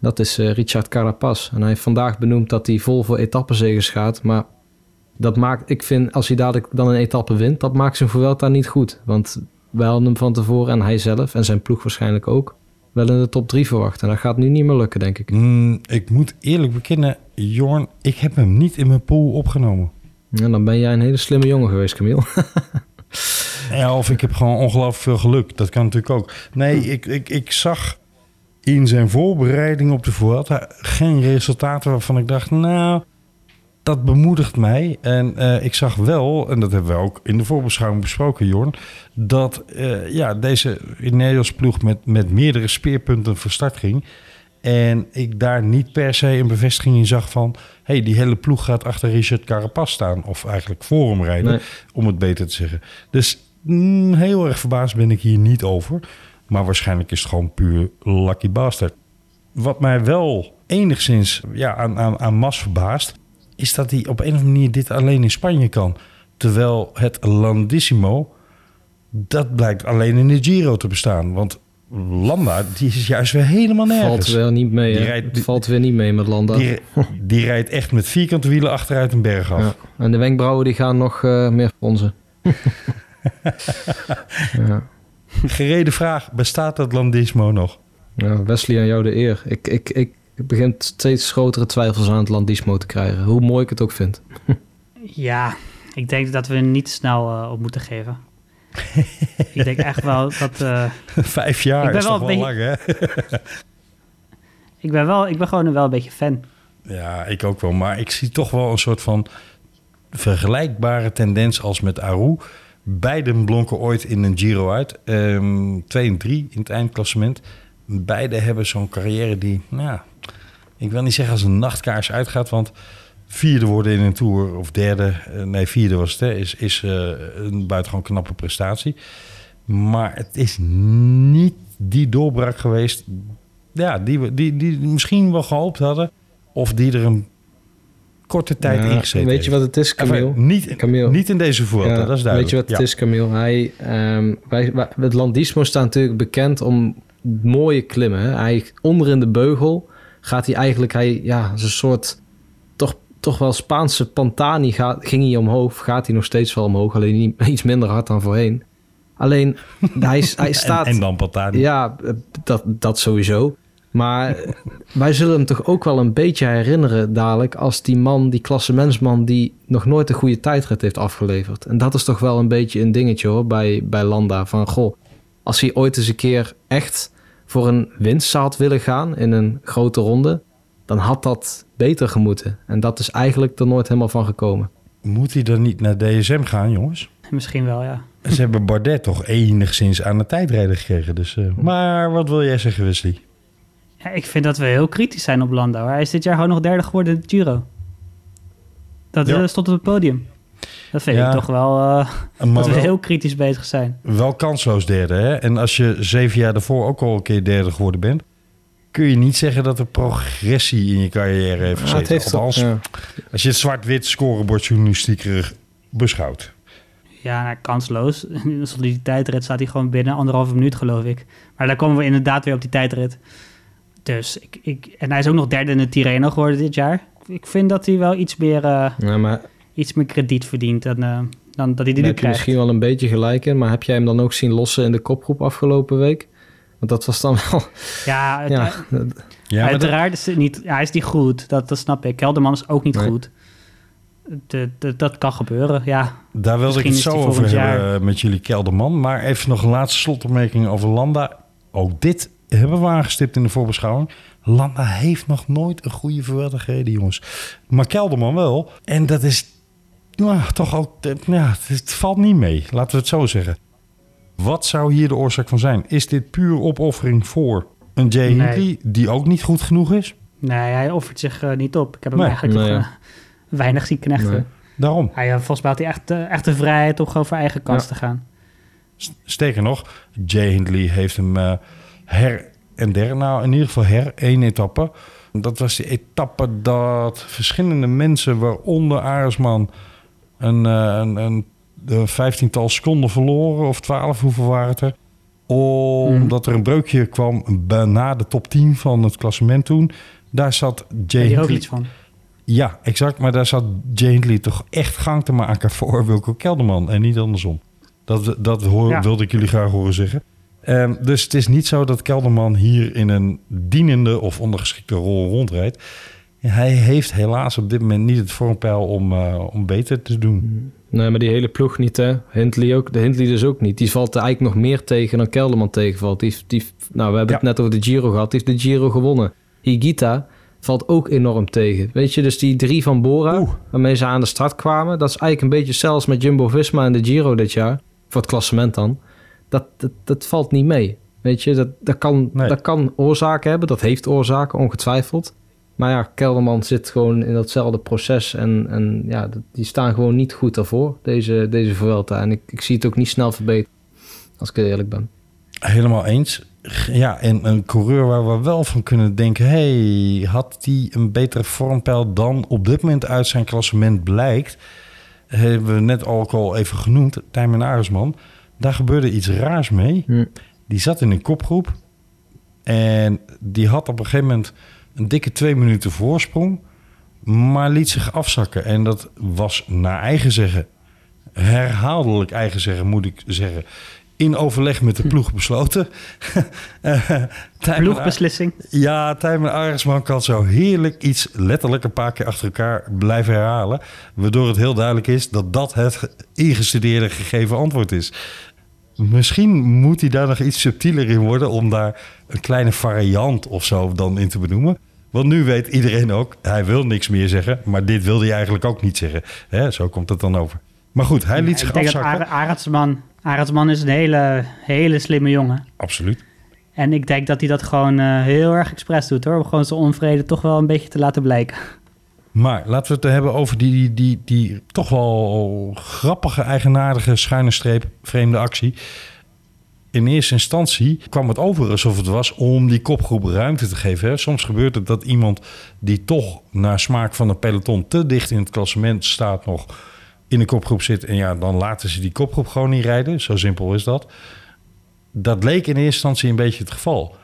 Dat is eh, Richard Carapaz. En hij heeft vandaag benoemd dat hij vol voor etappenzegers gaat. Maar dat maakt, ik vind, als hij dadelijk dan een etappe wint, dat maakt zijn Vuelta niet goed. Want wij hadden hem van tevoren en hij zelf en zijn ploeg waarschijnlijk ook wel in de top 3 verwacht. En dat gaat nu niet meer lukken, denk ik. Mm, ik moet eerlijk bekennen, Jorn, ik heb hem niet in mijn pool opgenomen. En dan ben jij een hele slimme jongen geweest, Camille. Ja, of ik heb gewoon ongelooflijk veel geluk. Dat kan natuurlijk ook. Nee, ik, ik, ik zag in zijn voorbereiding op de Vuelta geen resultaten waarvan ik dacht, nou, dat bemoedigt mij. En eh, ik zag wel, en dat hebben we ook in de voorbeschouwing besproken, Jorn, dat eh, ja, deze Nederlandse ploeg met, met meerdere speerpunten voor start ging. En ik daar niet per se een bevestiging in zag van... hey, die hele ploeg gaat achter Richard Carapaz staan. Of eigenlijk voor hem rijden, Nee. om het beter te zeggen. Dus mm, heel erg verbaasd ben ik hier niet over. Maar waarschijnlijk is het gewoon puur lucky bastard. Wat mij wel enigszins ja, aan, aan, aan Mas verbaast... is dat hij op een of andere manier dit alleen in Spanje kan. Terwijl het Landissimo... dat blijkt alleen in de Giro te bestaan. Want Landa, die is juist weer helemaal nergens. Valt weer niet mee. Die rijdt- Valt weer niet mee met Landa. Die, die rijdt echt met vierkante wielen achteruit een berg af. Ja. En de wenkbrauwen die gaan nog eh, meer fronsen. Ja. Gereden vraag, bestaat het Landismo nog? Ja, Wesley, aan jou de eer. Ik, ik, ik begin steeds grotere twijfels aan het Landismo te krijgen. Hoe mooi ik het ook vind. Ja, ik denk dat we er niet snel eh, op moeten geven. ik denk echt wel dat... eh, Vijf jaar Ik ben is wel toch wel lang, hè? ik, ben wel, ik ben gewoon wel een beetje fan. Ja, ik ook wel. Maar ik zie toch wel een soort van vergelijkbare tendens als met Aru. Beiden blonken ooit in een Giro uit. Ehm, twee en drie in het eindklassement. Beide hebben zo'n carrière die, nou, ja, ik wil niet zeggen als een nachtkaars uitgaat, want vierde worden in een Tour of derde, eh, nee vierde was het, hè, is, is eh, een buitengewoon knappe prestatie. Maar het is niet die doorbraak geweest ja, die, we, die, die misschien wel gehoopt hadden. Of die er een korte tijd Ja, in gezeten Weet je wat het is, Camille? Niet, Camille. niet in deze Vuelta, Ja, dat is duidelijk. Weet je wat het is, Camille? Hij, ehm, wij, wij- het Landismo staat natuurlijk bekend om mooie klimmen. Hè? Hij, onder in de beugel gaat hij eigenlijk... Hij, ja, is een soort... Toch, wel Spaanse Pantani gaat, ging hij omhoog. Gaat hij nog steeds wel omhoog. Alleen niet, iets minder hard dan voorheen. Alleen, hij, hij staat... En, en dan Patani. Ja, dat, dat sowieso. Maar wij zullen hem toch ook wel een beetje herinneren dadelijk als die man, die klassementsman die nog nooit een goede tijdrit heeft afgeleverd. En dat is toch wel een beetje een dingetje hoor bij, bij Landa. Van goh, als hij ooit eens een keer echt voor een winst zou willen gaan in een grote ronde, dan had dat beter gemoeten. En dat is eigenlijk er nooit helemaal van gekomen. Moet hij dan niet naar DSM gaan, jongens? Misschien wel, ja. Ze hebben Bardet toch enigszins aan de tijdrijden gekregen. Dus, eh, maar wat wil jij zeggen, Wesley? ja. Ik vind dat we heel kritisch zijn op Landau. Hij is dit jaar gewoon nog derde geworden in de Giro. Dat Ja. eh, stond op het podium. Dat vind Ja. ik toch wel... eh, Maar dat we wel, heel kritisch bezig zijn. wel kansloos derde, hè? En als je zeven jaar daarvoor ook al een keer derde geworden bent... kun je niet zeggen dat er progressie in je carrière heeft Ja, gezeten. het heeft Althans, ja. als je het zwart-wit scorebordjournalistieker beschouwt. Ja, nou, kansloos. In de soliditeitsrit staat hij gewoon binnen anderhalve minuut, geloof ik. Maar daar komen we inderdaad weer op die tijdrit. Dus ik, ik, en hij is ook nog derde in de Tirreno geworden dit jaar. Ik vind dat hij wel iets meer, eh, Ja, maar iets meer krediet verdient dan, eh, dan dat hij die nu heb je krijgt. misschien wel een beetje gelijk in. Maar heb jij hem dan ook zien lossen in de kopgroep afgelopen week? Want dat was dan wel... Ja, het- Ja, dat- uiteraard is het niet, ja, hij is niet goed. Dat, dat snap ik. Kelderman is ook niet Nee. goed. De, de- dat kan gebeuren, ja. Daar wilde ik het zo die over jaar- hebben eh, met jullie Kelderman. Maar even nog een laatste slotopmerking over Landa. Ook dit hebben we aangestipt in de voorbeschouwing. Landa heeft nog nooit een goede gereden, jongens. Maar Kelderman wel. En dat is nou, toch ook... Ja, het valt niet mee, laten we het zo zeggen. Wat zou hier de oorzaak van zijn? Is dit puur opoffering voor een Jay Nee. Hindley... die ook niet goed genoeg is? Nee, hij offert zich eh, niet op. Ik heb hem Nee. eigenlijk Nee, toch ja. eh, weinig zien knechten. Nee. Daarom. Hij, eh, volgens mij had hij echt, echt de vrijheid om gewoon voor eigen kans Ja. te gaan. Sterker nog, Jay Hindley heeft hem eh, her en der, nou in ieder geval her, één etappe. Dat was die etappe dat verschillende mensen, waaronder Aresman, een, een, een, een vijftiental seconden verloren, of twaalf, hoeveel waren het er? Omdat er een breukje kwam na de top 10 van het klassement toen. Daar zat ook Hindley iets van? ja, exact. Maar daar zat Jay Hindley toch echt gang te maken voor Wilco Kelderman en niet andersom. Dat, dat hoor, Ja. wilde ik jullie graag horen zeggen. Ehm, dus het is niet zo dat Kelderman hier in een dienende of ondergeschikte rol rondrijdt. Hij heeft helaas op dit moment niet het vormpeil om, eh, om beter te doen. Nee, maar die hele ploeg niet, hè. Hindley ook. De Hindley dus ook niet. Die valt eigenlijk nog meer tegen dan Kelderman tegenvalt. Die, die, nou, we hebben Ja. het net over de Giro gehad. Die heeft de Giro gewonnen. Higita valt ook enorm tegen. Weet je, dus die drie van Bora, Oeh. waarmee ze aan de start kwamen... dat is eigenlijk een beetje zelfs met Jumbo-Visma en de Giro dit jaar. Voor het klassement dan. Dat, dat, dat valt niet mee. Weet je, dat, dat, kan, Nee. dat kan oorzaken hebben. Dat heeft oorzaken, ongetwijfeld. Maar ja, Kelderman zit gewoon in datzelfde proces. En, en ja, die staan gewoon niet goed daarvoor, deze, deze Vuelta. En ik, ik zie het ook niet snel verbeteren, als ik eerlijk ben. Helemaal eens. Ja, en een coureur waar we wel van kunnen denken... hey, had die een betere vormpeil dan op dit moment uit zijn klassement blijkt... hebben we net ook al even genoemd, Tijmen Aresman. Daar gebeurde iets raars mee. Hm. Die zat in een kopgroep en die had op een gegeven moment een dikke twee minuten voorsprong... maar liet zich afzakken. En dat was naar eigen zeggen herhaaldelijk eigen zeggen, moet ik zeggen, in overleg met de ploeg besloten. Eh, Ploegbeslissing. Ja, Tijmen Aresman kan zo heerlijk iets letterlijk een paar keer achter elkaar blijven herhalen. Waardoor het heel duidelijk is dat dat het ingestudeerde gegeven antwoord is. Misschien moet hij daar nog iets subtieler in worden om daar een kleine variant of zo dan in te benoemen. Want nu weet iedereen ook, hij wil niks meer zeggen, maar dit wilde hij eigenlijk ook niet zeggen. Hè, zo komt het dan over. Maar goed, hij liet ik zich denk dat afzakken. Ar- Arendsman, Arendsman is een hele, hele slimme jongen. Absoluut. En ik denk dat hij dat gewoon eh, heel erg expres doet hoor. Om gewoon zijn onvrede toch wel een beetje te laten blijken. Maar laten we het hebben over die, die, die toch wel grappige, eigenaardige, schuine streep, vreemde actie. In eerste instantie kwam het over alsof het was om die kopgroep ruimte te geven. Soms gebeurt het dat iemand die toch naar smaak van een peloton te dicht in het klassement staat nog in de kopgroep zit. En ja, dan laten ze die kopgroep gewoon niet rijden. Zo simpel is dat. Dat leek in eerste instantie een beetje het geval.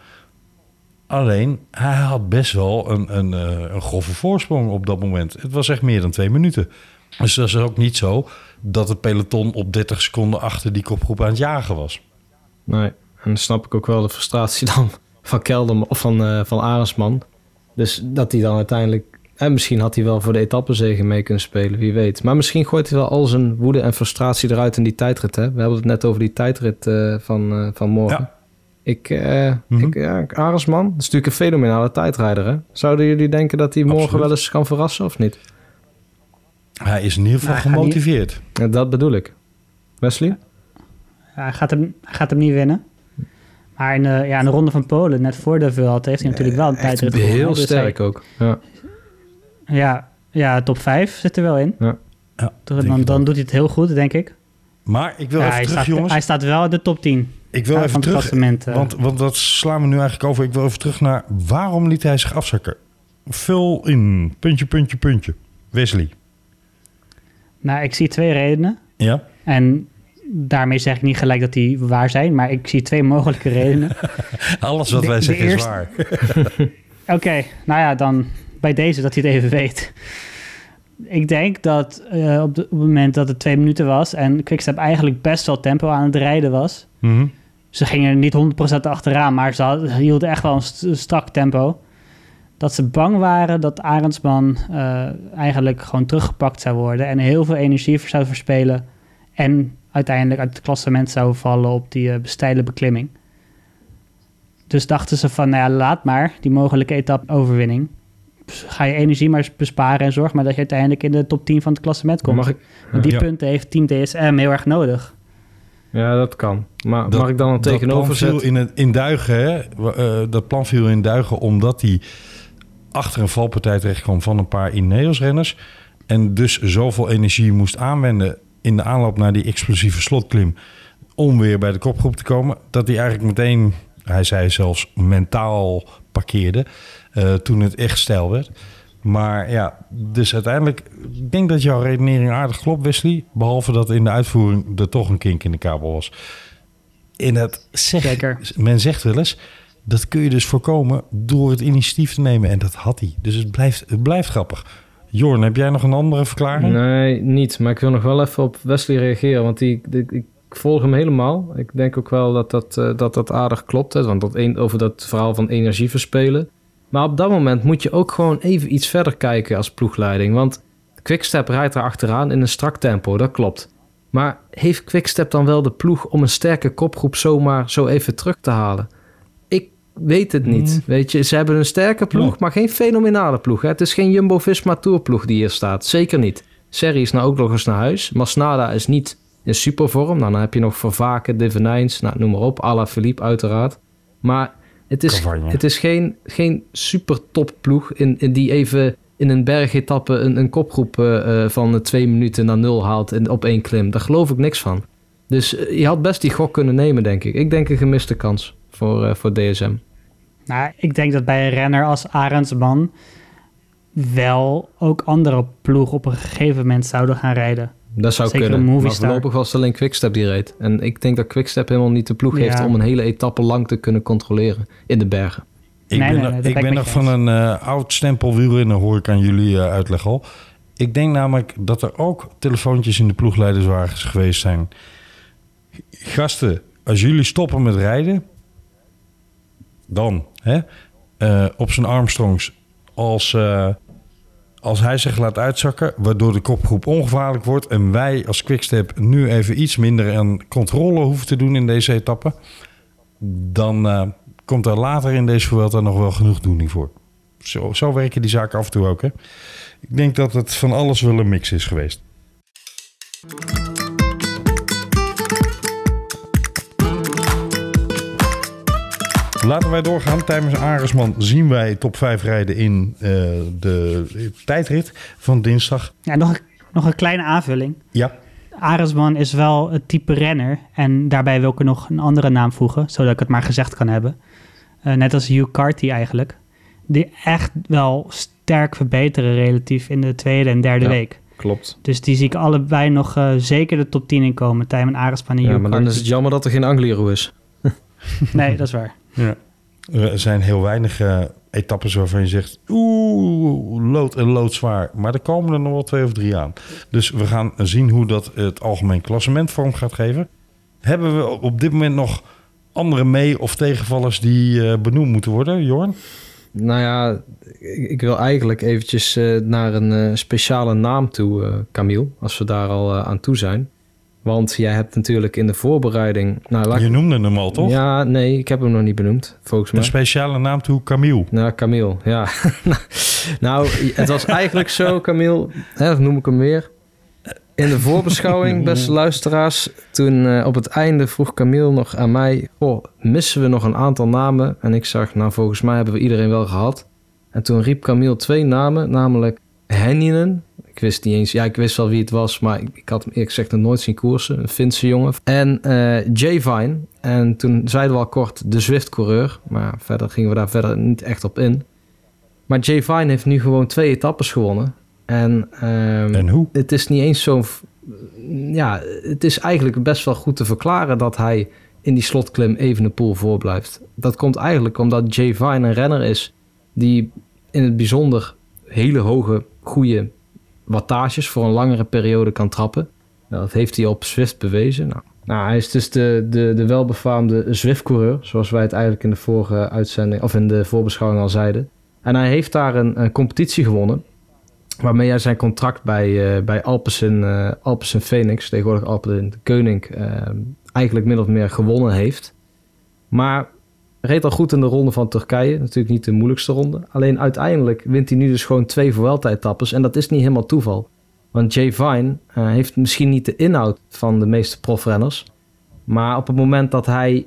Alleen, hij had best wel een, een, eh, een grove voorsprong op dat moment. Het was echt meer dan twee minuten. Dus dat is ook niet zo dat het peloton op 30 seconden achter die kopgroep aan het jagen was. Nee, en dan snap ik ook wel de frustratie dan van Kelderman of van, eh van Arendsman. Dus dat hij dan uiteindelijk... En misschien had hij wel voor de etappenzege mee kunnen spelen, wie weet. Maar misschien gooit hij wel al zijn woede en frustratie eruit in die tijdrit. Hè? We hebben het net over die tijdrit eh, van, van morgen. Ja. Ik, eh Mhm. ik ja, Arendsman, dat is natuurlijk een fenomenale tijdrijder. Hè? Zouden jullie denken dat hij morgen Absoluut. wel eens kan verrassen of niet? Hij is in ieder geval Nou, niet- gemotiveerd. Ja, dat bedoel ik. Wesley? Hij gaat hem, hij gaat hem niet winnen. Maar in de, ja, in de ronde van Polen, net voor de Vuelta, heeft hij natuurlijk wel een tijdrit gewonnen. heel Dus sterk hij- ook. Ja. ja, ja, top 5 zit er wel in. Ja. Ja, Dan, dan, doet hij het heel goed, denk ik. Maar ik wil Ja, even hij, terug, staat, jongens. hij staat wel in de top 10 Ik wil even terug. eh. Want, want dat slaan we nu eigenlijk over. Ik wil even terug naar waarom liet hij zich afzakken? Vul in. Puntje, puntje, puntje. Wesley. Nou, ik zie twee redenen. Ja? En daarmee zeg ik niet gelijk dat die waar zijn, maar ik zie twee mogelijke redenen. Alles wat De- wij zeggen eerste- is waar. Oké, nou ja, dan bij deze dat hij het even weet. Ik denk dat eh, op, de- op het moment dat het twee minuten was en Quickstep eigenlijk best wel tempo aan het rijden was. Mhm. Ze gingen niet 100% achteraan, maar ze, hielden echt wel een st- strak tempo. Dat ze bang waren dat Arendsman eh, eigenlijk gewoon teruggepakt zou worden en heel veel energie voor zou verspelen. En uiteindelijk uit het klassement zou vallen op die steile beklimming. Dus dachten ze van, nou ja, laat maar die mogelijke etappe-overwinning. Ga je energie maar besparen en zorg maar dat je uiteindelijk in de top 10 van het klassement komt. Mag ik, Want die Ja. punten heeft Team DSM heel erg nodig. Ja, dat kan. Maar Dat- mag ik dan een dat tegenover plan viel zetten? in, het, in Duigen, hè? Eh, dat plan viel in Duigen omdat hij achter een valpartij terecht kwam van een paar Ineos-renners. En dus zoveel energie moest aanwenden in de aanloop naar die explosieve slotklim. om weer bij de kopgroep te komen. Dat hij eigenlijk meteen, hij zei zelfs mentaal parkeerde. eh, toen het echt stijl werd. Maar ja, dus uiteindelijk, ik denk dat jouw redenering aardig klopt, Wesley. Behalve dat in de uitvoering er toch een kink in de kabel was. In het zeg, Zeker. Men zegt wel eens, dat kun je dus voorkomen door het initiatief te nemen. En dat had hij. Dus het blijft, het blijft grappig. Jorn, heb jij nog een andere verklaring? Nee, niet. Maar ik wil nog wel even op Wesley reageren. Want die, die- ik volg hem helemaal. Ik denk ook wel dat dat, eh, dat, dat aardig klopt. Hè? Want dat een, over dat verhaal van energie verspelen. Maar op dat moment moet je ook gewoon even iets verder kijken als ploegleiding. Want Quickstep rijdt er achteraan in een strak tempo. Dat klopt. Maar heeft Quickstep dan wel de ploeg om een sterke kopgroep zomaar zo even terug te halen? Ik weet het niet. Mm. Weet je, ze hebben een sterke ploeg, maar geen fenomenale ploeg. Hè? Het is geen Jumbo-Visma Tourploeg die hier staat. Zeker niet. Serri is nou ook nog eens naar huis. Masnada is niet in supervorm. Nou, dan heb je nog Vervaken, Divenijns, nou, noem maar op. Ala Philippe uiteraard. Maar het is, Cavagna. het is geen, geen super topploeg in, in die even in een bergetappe een, een kopgroep eh, eh, van twee minuten naar nul haalt in, op één klim. Daar geloof ik niks van. Dus eh, je had best die gok kunnen nemen, denk ik. Ik denk een gemiste kans voor, eh, voor DSM. Nou, ik denk dat bij een renner als Arendsman wel ook andere ploegen op een gegeven moment zouden gaan rijden. Dat zou Zeker kunnen. Maar voorlopig was het alleen Quickstep die reed. En ik denk dat Quickstep helemaal niet de ploeg Ja. heeft om een hele etappe lang te kunnen controleren in de bergen. Ik Nee, ben, nee, nog- nee, dat ik ben nog van een eh, oud stempel wielrenner, hoor ik aan jullie eh, uitleg al. Ik denk namelijk dat er ook telefoontjes in de ploegleiderswagens geweest zijn. Gasten, als jullie stoppen met rijden, dan hè, eh, op zijn Armstrongs, als, eh, als hij zich laat uitzakken, waardoor de kopgroep ongevaarlijk wordt en wij als Quickstep nu even iets minder aan controle hoeven te doen in deze etappe, dan eh, komt er later in deze Vuelta nog wel genoeg doening voor. Zo, zo werken die zaken af en toe ook. Hè? Ik denk dat het van alles wel een mix is geweest. Laten wij doorgaan. Tijdens Aresman zien wij top 5 rijden in eh, de tijdrit van dinsdag. Ja, nog, een- nog een kleine aanvulling. Ja, Aresman is wel het type renner. En daarbij wil ik er nog een andere naam voegen, zodat ik het maar gezegd kan hebben. Eh, net als Hugh Carty eigenlijk. Die echt wel sterk verbeteren relatief in de tweede en derde Ja. week. Klopt. Dus die zie ik allebei nog eh, zeker de top 10 in komen. Tijmen Aresman en Ja, Hugh maar dan is het jammer dat er geen Angliru is. Nee, dat is waar. Er zijn heel weinig eh, etappes waarvan je zegt... oeh, lood en loodzwaar. Maar er komen er nog wel twee of drie aan. Dus we gaan zien hoe dat het algemeen klassement vorm gaat geven. Hebben we op dit moment nog andere mee- of tegenvallers die eh, benoemd moeten worden, Jorn? Nou ja, ik, wil eigenlijk eventjes eh, naar een speciale naam toe, eh Camille. Als we daar al aan toe zijn. Want jij hebt natuurlijk in de voorbereiding... Nou, laat ik- Je noemde hem al, toch? Ja, nee, ik heb hem nog niet benoemd, volgens mij. Een speciale naam toe, Camille. Nou, Camille, ja. nou, het was eigenlijk zo, Camille, hè, noem ik hem weer. In de voorbeschouwing, beste luisteraars, toen eh, op het einde vroeg Camille nog aan mij... Oh, missen we nog een aantal namen? En ik zag, nou, volgens mij hebben we iedereen wel gehad. En toen riep Camille twee namen, namelijk Henninen. Ik wist niet eens, ja, ik wist wel wie het was, maar ik, ik had hem eerlijk gezegd nog nooit zien koersen. Een Finse jongen. En eh Jay Vine. En toen zeiden we al kort de Zwift-coureur. Maar verder gingen we daar verder niet echt op in. Maar Jay Vine heeft nu gewoon twee etappes gewonnen. En, ehm, En hoe? het is niet eens zo. Ja, het is eigenlijk best wel goed te verklaren dat hij in die slotklim even de pool voorblijft. Dat komt eigenlijk omdat Jay Vine een renner is die in het bijzonder hele hoge, goede wattages voor een langere periode kan trappen. Nou, dat heeft hij op Zwift bewezen. Nou, nou, hij is dus de, de, de welbefaamde Zwift-coureur, zoals wij het eigenlijk in de vorige uitzending of in de voorbeschouwing al zeiden. En hij heeft daar een, een competitie gewonnen. Waarmee hij zijn contract bij, eh bij Alpecin, eh Alpecin Phoenix, tegenwoordig Alpecin de Koning, eh, eigenlijk min of meer gewonnen heeft. Maar reed al goed in de ronde van Turkije. Natuurlijk niet de moeilijkste ronde. Alleen uiteindelijk wint hij nu dus gewoon twee Vuelta-etappes. En dat is niet helemaal toeval. Want Jay Vine eh, heeft misschien niet de inhoud van de meeste profrenners. Maar op het moment dat hij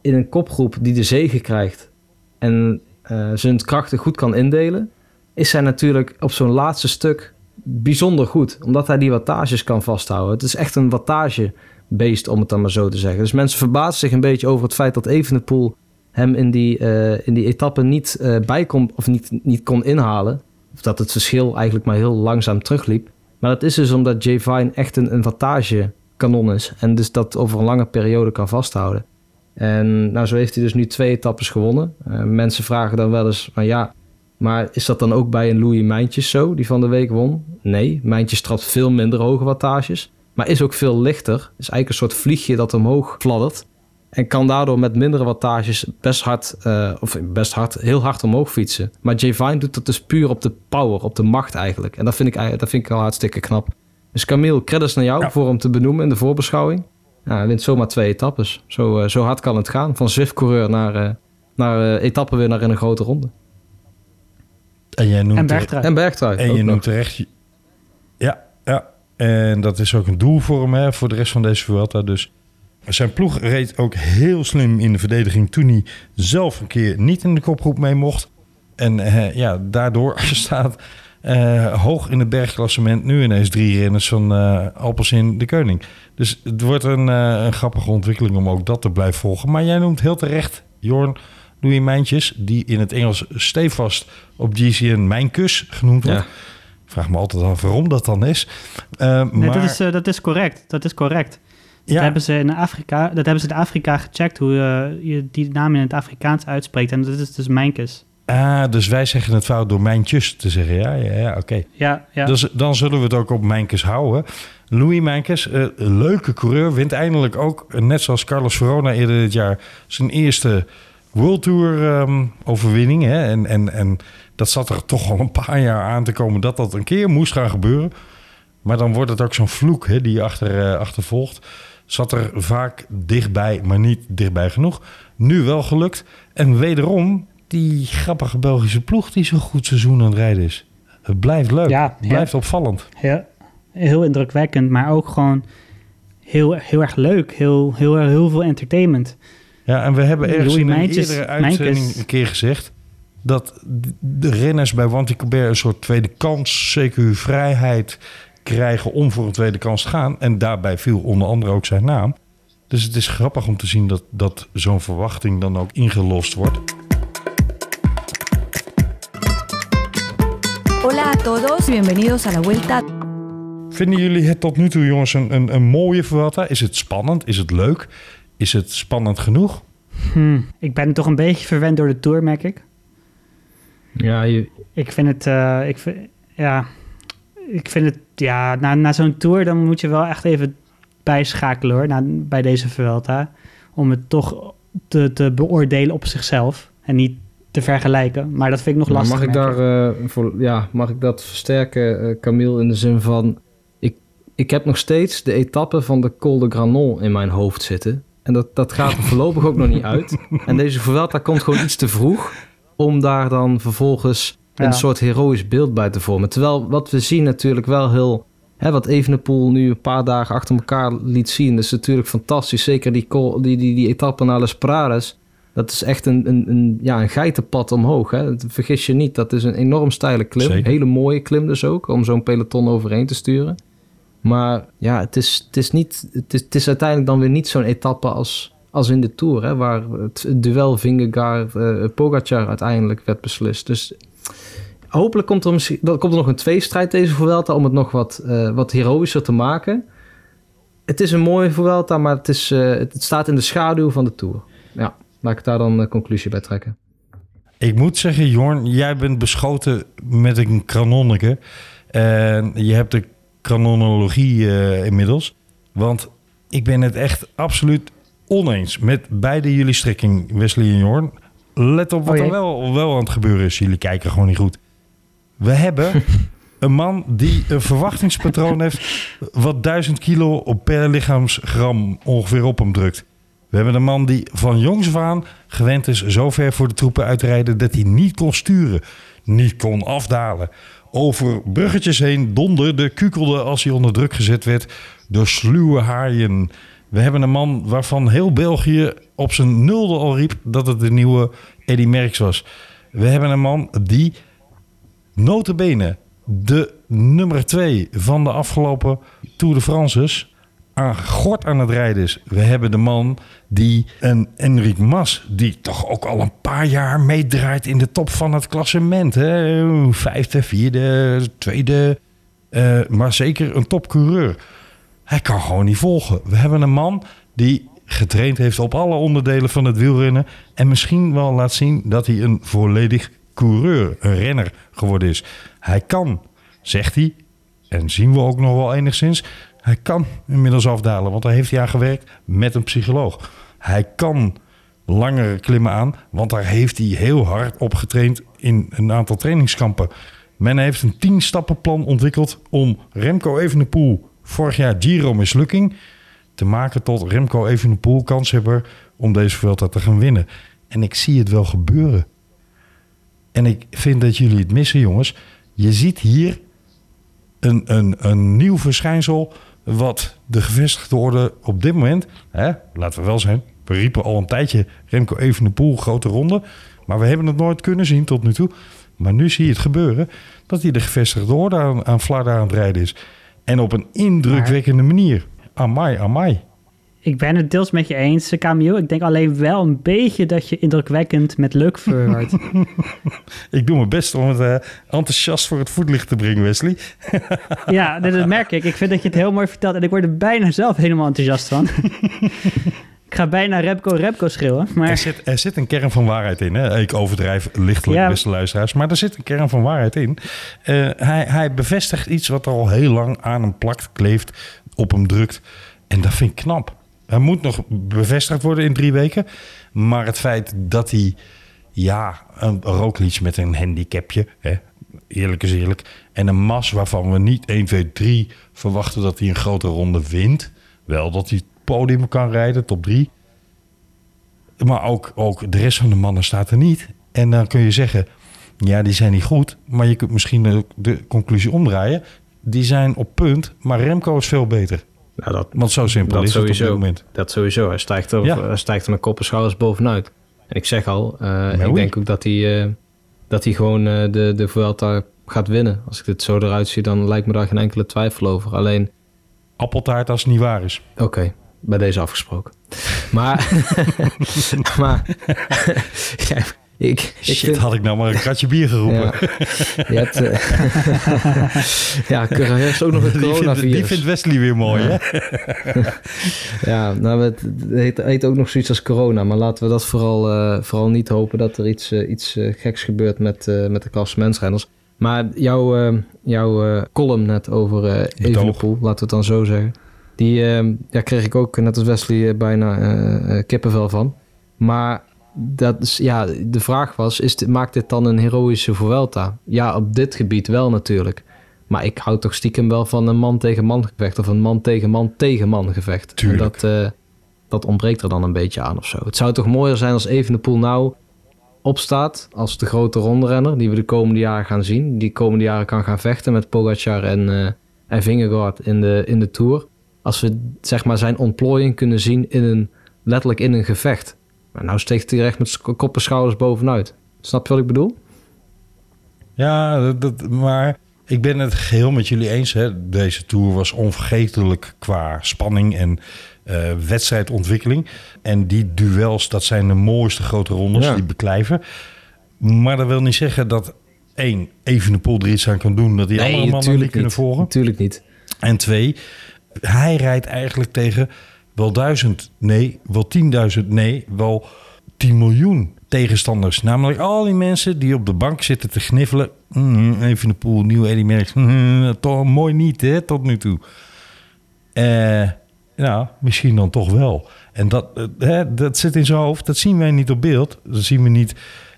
in een kopgroep die de zege krijgt... en eh, zijn krachten goed kan indelen... is hij natuurlijk op zo'n laatste stuk bijzonder goed. Omdat hij die wattages kan vasthouden. Het is echt een wattagebeest, om het dan maar zo te zeggen. Dus mensen verbazen zich een beetje over het feit dat Evenepoel hem in die, eh, in die etappe niet eh bij kon, of niet, niet kon inhalen. Of dat het verschil eigenlijk maar heel langzaam terugliep. Maar dat is dus omdat Jay Vine echt een, een wattagekanon is. En dus dat over een lange periode kan vasthouden. En nou, zo heeft hij dus nu twee etappes gewonnen. Eh, mensen vragen dan wel eens van ja, maar is dat dan ook bij een Louis Mijntjes zo, die van de week won? Nee, Mijntjes trapt veel minder hoge wattages. Maar is ook veel lichter. Is eigenlijk een soort vliegje dat omhoog fladdert. En kan daardoor met mindere wattages best hard, eh, of best hard, heel hard omhoog fietsen. Maar Jay Vine doet dat dus puur op de power, op de macht eigenlijk. En dat vind ik, eigenlijk- dat vind ik al hartstikke knap. Dus Camille, credits naar jou Ja. voor hem te benoemen in de voorbeschouwing. Ja, hij wint zomaar twee etappes. Zo, eh, zo hard kan het gaan. Van Zwift-coureur naar, eh naar eh, etappenwinnaar in een grote ronde. En jij noemt En er- Bergtrui. En Bergtrui. En ook je nog. noemt terecht... Ja, ja. En dat is ook een doel voor hem, hè, voor de rest van deze Vuelta. Dus zijn ploeg reed ook heel slim in de verdediging... toen hij zelf een keer niet in de kopgroep mee mocht. En eh, ja, daardoor staat eh, hoog in het bergklassement... nu ineens drie renners van eh Alpecin de Koning. Dus het wordt een, eh, een grappige ontwikkeling om ook dat te blijven volgen. Maar jij noemt heel terecht, Jorn... Louis Mijntjes, die in het Engels stevast op GCN Mijn Kus genoemd wordt. Ja. Ik vraag me altijd af waarom dat dan is. Eh, Nee, maar, dat, is, dat is correct. Dat is correct. Dat ja, hebben ze in Afrika, dat hebben ze in Afrika gecheckt hoe eh, je die naam in het Afrikaans uitspreekt. En dat is dus Mijnkes. Ah, dus wij zeggen het fout door Mijntjes te zeggen. Ja, ja, ja oké. Ja, ja. Dus dan zullen we het ook op Mijnkes houden. Louis Mijnkes, eh, een leuke coureur, wint eindelijk ook, eh, net zoals Carlos Verona eerder dit jaar, zijn eerste World Tour ehm, overwinning. Hè? En, en, en dat zat er toch al een paar jaar aan te komen dat dat een keer moest gaan gebeuren. Maar dan wordt het ook zo'n vloek hè, die je achter, eh, achtervolgt. Zat er vaak dichtbij, maar niet dichtbij genoeg. Nu wel gelukt. En wederom, die grappige Belgische ploeg die zo'n goed seizoen aan het rijden is. Het blijft leuk. Ja, het blijft opvallend. Ja, heel indrukwekkend, maar ook gewoon heel, heel erg leuk. Heel, heel, heel veel entertainment. Ja, en we hebben ergens Louis in een eerdere uitzending een keer gezegd... dat de renners bij Wanty-Colbert een soort tweede kans, CQ vrijheid krijgen om voor een tweede kans te gaan. En daarbij viel onder andere ook zijn naam. Dus het is grappig om te zien dat, dat zo'n verwachting dan ook ingelost wordt. Hola a todos bienvenidos a la Vuelta. Vinden jullie het tot nu toe, jongens, een, een, een mooie Vuelta? Is het spannend? Is het leuk? Is het spannend genoeg? Hm, ik ben toch een beetje verwend door de Tour, merk ik. Ja, je, Ik vind het, eh, ik vind, ja, ik vind het, ja, na, na zo'n Tour dan moet je wel echt even bijschakelen hoor, na, bij deze Vuelta. Om het toch te, te beoordelen op zichzelf en niet te vergelijken. Maar dat vind ik nog Maar lastig. mag ik daar eh, voor, ja, mag ik dat versterken, eh Camille, in de zin van ik, ik heb nog steeds de etappe van de Col de Granon in mijn hoofd zitten. En dat, dat gaat er voorlopig ook nog niet uit. En deze Vuelta komt gewoon iets te vroeg om daar dan vervolgens een soort heroïsch beeld bij te vormen. Terwijl wat we zien natuurlijk wel heel, hè, wat Evenepoel nu een paar dagen achter elkaar liet zien, dat is natuurlijk fantastisch. Zeker die, die, die, die etappe naar Les Prades. Dat is echt een, een, een, ja, een geitenpad omhoog. Hè? Vergis je niet, dat is een enorm steile klim. Zeker. Hele mooie klim dus ook, om zo'n peloton overheen te sturen. Maar ja, het is, het is, niet, het is, het is uiteindelijk dan weer niet zo'n etappe als, als in de Tour. Hè? Waar het, duel Vingegaard-Pogacar uiteindelijk werd beslist. Dus hopelijk komt er, misschien, komt er nog een tweestrijd deze Vuelta... om het nog wat, eh, wat heroïscher te maken. Het is een mooie Vuelta, maar het, is, eh, het staat in de schaduw van de Tour. Ja, laat ik daar dan een conclusie bij trekken. Ik moet zeggen, Jorn, jij bent beschoten met een kanonneke. En je hebt de kanonologie eh, inmiddels. Want ik ben het echt absoluut oneens met beide jullie strekking, Wesley en Jorn. Let op wat Oh er wel, wel aan het gebeuren is. Jullie kijken gewoon niet goed. We hebben een man die een verwachtingspatroon heeft... wat 1000 kilo op per lichaamsgram ongeveer op hem drukt. We hebben een man die van jongs af aan gewend is zo ver voor de troepen uitrijden dat hij niet kon sturen, niet kon afdalen. Over bruggetjes heen donderde, kukelde als hij onder druk gezet werd door sluwe haaien. We hebben een man waarvan heel België op zijn nulde al riep dat het de nieuwe Eddy Merckx was. We hebben een man die notabene de nummer 2 van de afgelopen Tour de France's aan gort aan het rijden is. We hebben de man die een Enric Mas, die toch ook al een paar jaar meedraait in de top van het klassement. Hè? Vijfde, vierde, tweede, eh, maar zeker een topcoureur. Hij kan gewoon niet volgen. We hebben een man die getraind heeft op alle onderdelen van het wielrennen. En misschien wel laat zien dat hij een volledig coureur, een renner geworden is. Hij kan, zegt hij, en zien we ook nog wel enigszins. Hij kan inmiddels afdalen, want daar heeft hij aan gewerkt met een psycholoog. Hij kan langere klimmen aan, want daar heeft hij heel hard op getraind in een aantal trainingskampen. Men heeft een 10 stappenplan ontwikkeld om Remco Evenepoel, vorig jaar Giro mislukking, te maken tot Remco Evenepoel kanshebber om deze Vuelta te gaan winnen. En ik zie het wel gebeuren. En ik vind dat jullie het missen, jongens. Je ziet hier een, een, een nieuw verschijnsel wat de gevestigde orde op dit moment, hè, laten we wel zijn, we riepen al een tijdje Remco Evenepoel grote ronde, maar we hebben het nooit kunnen zien tot nu toe. Maar nu zie je het gebeuren dat hij de gevestigde orde aan, aan aan het rijden is. En op een indrukwekkende manier. Amai, amai. Ik ben het deels met je eens, Camille. Ik denk alleen wel een beetje dat je indrukwekkend met leuk verwaart. Ik doe mijn best om het eh, enthousiast voor het voetlicht te brengen, Wesley. ja, dat merk ik. Ik vind dat je het heel mooi vertelt en ik word er bijna zelf helemaal enthousiast van. Ik ga bijna Repco Repco schreeuwen, Er maar zit, er zit een kern van waarheid in. Hè? Ik overdrijf lichtelijk, Ja. beste luisteraars. Maar er zit een kern van waarheid in. Eh, hij, hij bevestigt iets wat al heel lang aan hem plakt, kleeft, op hem drukt. En dat vind ik knap. Hij moet nog bevestigd worden in drie weken. Maar het feit dat hij, ja, een Roglic met een handicapje, hè, eerlijk is eerlijk. En een mas waarvan we niet 1, 2, 3 verwachten dat hij een grote ronde wint. Wel dat hij podium kan rijden, top 3. Maar ook, ook de rest van de mannen staat er niet. En dan kun je zeggen, ja, die zijn niet goed. Maar je kunt misschien de conclusie omdraaien. Die zijn op punt, maar Remco is veel beter. Nou, dat, Want zo simpel dat is het op dit sowieso. moment. Dat sowieso. Hij stijgt er, Ja. hij stijgt er met kop en schouders bovenuit. En ik zeg al, eh, ik denk ook dat hij, eh, dat hij gewoon eh, de, de Vuelta gaat winnen. Als ik dit zo eruit zie, dan lijkt me daar geen enkele twijfel over. Alleen, Appeltaart als het niet waar is. oké, bij deze afgesproken. Maar, maar ja, ik, ik Shit, vind... had ik nou maar een kratje bier geroepen. Ja, hebt, eh, ja, er heerst ook nog vindt, coronavirus. die vindt Wesley weer mooi, hè? Ja, nou, het, het heet, heet ook nog zoiets als corona. Maar laten we dat vooral, eh, vooral niet hopen dat er iets, eh, iets geks gebeurt met, met de klassementsrenners. Maar jouw, jouw column net over eh Evenepoel, laten we het dan zo zeggen. Die ja, kreeg ik ook, net als Wesley, eh, bijna eh, eh, kippenvel van. Maar dat is, ja, de vraag was, is dit, maakt dit dan een heroïsche Vuelta? Ja, op dit gebied wel natuurlijk. Maar ik hou toch stiekem wel van een man tegen man gevecht. Of een man tegen man tegen man gevecht. Tuurlijk. En dat, dat ontbreekt er dan een beetje aan of zo. Het zou toch mooier zijn als Evenepoel nou opstaat als de grote rondrenner die we de komende jaren gaan zien. Die komende jaren kan gaan vechten met Pogacar en, eh en Vingegaard in de, in de Tour. Als we zeg maar zijn ontplooiing kunnen zien in een, letterlijk in een gevecht. Maar nou steekt hij er echt met kop en schouders bovenuit. Snap je wat ik bedoel? Ja, dat, maar ik ben het geheel met jullie eens. Hè. Deze Tour was onvergetelijk qua spanning en eh, wedstrijdontwikkeling. En die duels, dat zijn de mooiste grote rondes Ja. die beklijven. Maar dat wil niet zeggen dat één, Evenepoel er iets aan kan doen... dat die andere mannen niet kunnen volgen. Natuurlijk niet. En twee, hij rijdt eigenlijk tegen wel duizend, nee, wel tienduizend, nee, wel 10 miljoen tegenstanders. Namelijk al die mensen die op de bank zitten te gniffelen. Mm, even de pool, nieuwe Eddie Merckx. Mm, toch mooi niet, hè, tot nu toe. Eh, nou, misschien dan toch wel. En dat, eh, dat zit in zijn hoofd. Dat zien wij niet op beeld. Dat zien we niet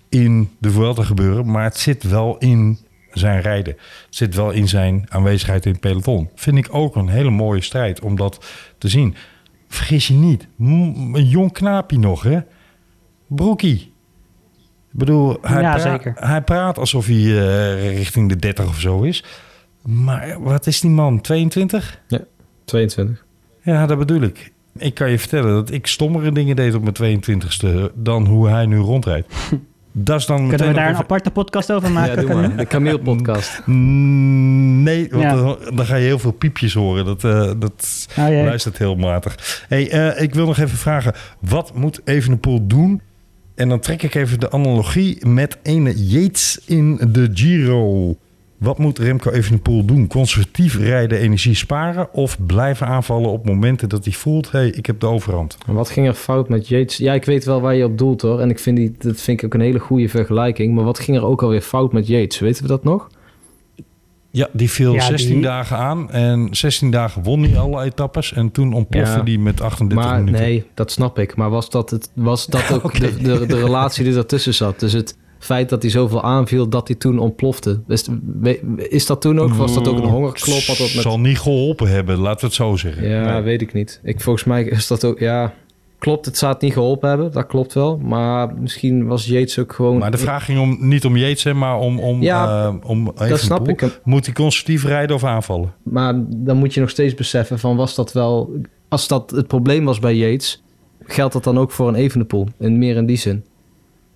in de Vuelta gebeuren. Maar het zit wel in zijn rijden. Het zit wel in zijn aanwezigheid in het peloton. Vind ik ook een hele mooie strijd om dat te zien. Vergis je niet. Een jong knaapje nog, hè? Broekie. Ik bedoel, hij, Ja, praat, zeker. hij praat alsof hij eh, richting de 30 of zo is. Maar wat is die man? 22? 22. Ja, dat bedoel ik. Ik kan je vertellen dat ik stommere dingen deed op mijn 22ste dan hoe hij nu rondrijdt. Dat is dan kunnen we daar een even- aparte podcast over maken? Ja, doe maar. De Camille podcast. Mm, Nee, want Ja. dan, dan ga je heel veel piepjes horen. Dat, eh, dat Oh, luistert heel matig. Hey, eh, ik wil nog even vragen. Wat moet Evenepoel doen? En dan trek ik even de analogie met ene Yates in de Giro. Wat moet Remco Evenepoel doen? Conservatief rijden, energie sparen... of blijven aanvallen op momenten dat hij voelt... hé, hey, ik heb de overhand. En wat ging er fout met Yates? Ja, ik weet wel waar je op doelt hoor. En ik vind die, dat vind ik ook een hele goede vergelijking. Maar wat ging er ook alweer fout met Yates? Weten we dat nog? Ja, die viel Ja, 16 die- dagen aan. En 16 dagen won hij alle etappes. En toen ontplofte Ja. hij met 38 Maar minuten. nee, dat snap ik. Maar was dat, het, was dat ook de, de, de relatie die ertussen zat? Dus het feit dat hij zoveel aanviel, dat hij toen ontplofte. Is, is dat toen ook? Was dat ook een hongerklop? Had dat met... Zal niet geholpen hebben, laten we het zo zeggen. Ja, Nee. weet ik niet. Ik, volgens mij is dat ook... Ja, klopt, het zou het niet geholpen hebben. Dat klopt wel. Maar misschien was Yates ook gewoon... Maar de vraag ging om, niet om Yates, hè, maar om, om, Ja, eh, om dat snap ik. Moet hij conservatief rijden of aanvallen? Maar dan moet je nog steeds beseffen van was dat wel... Als dat het probleem was bij Yates, geldt dat dan ook voor een Evenepoel. En meer in die zin.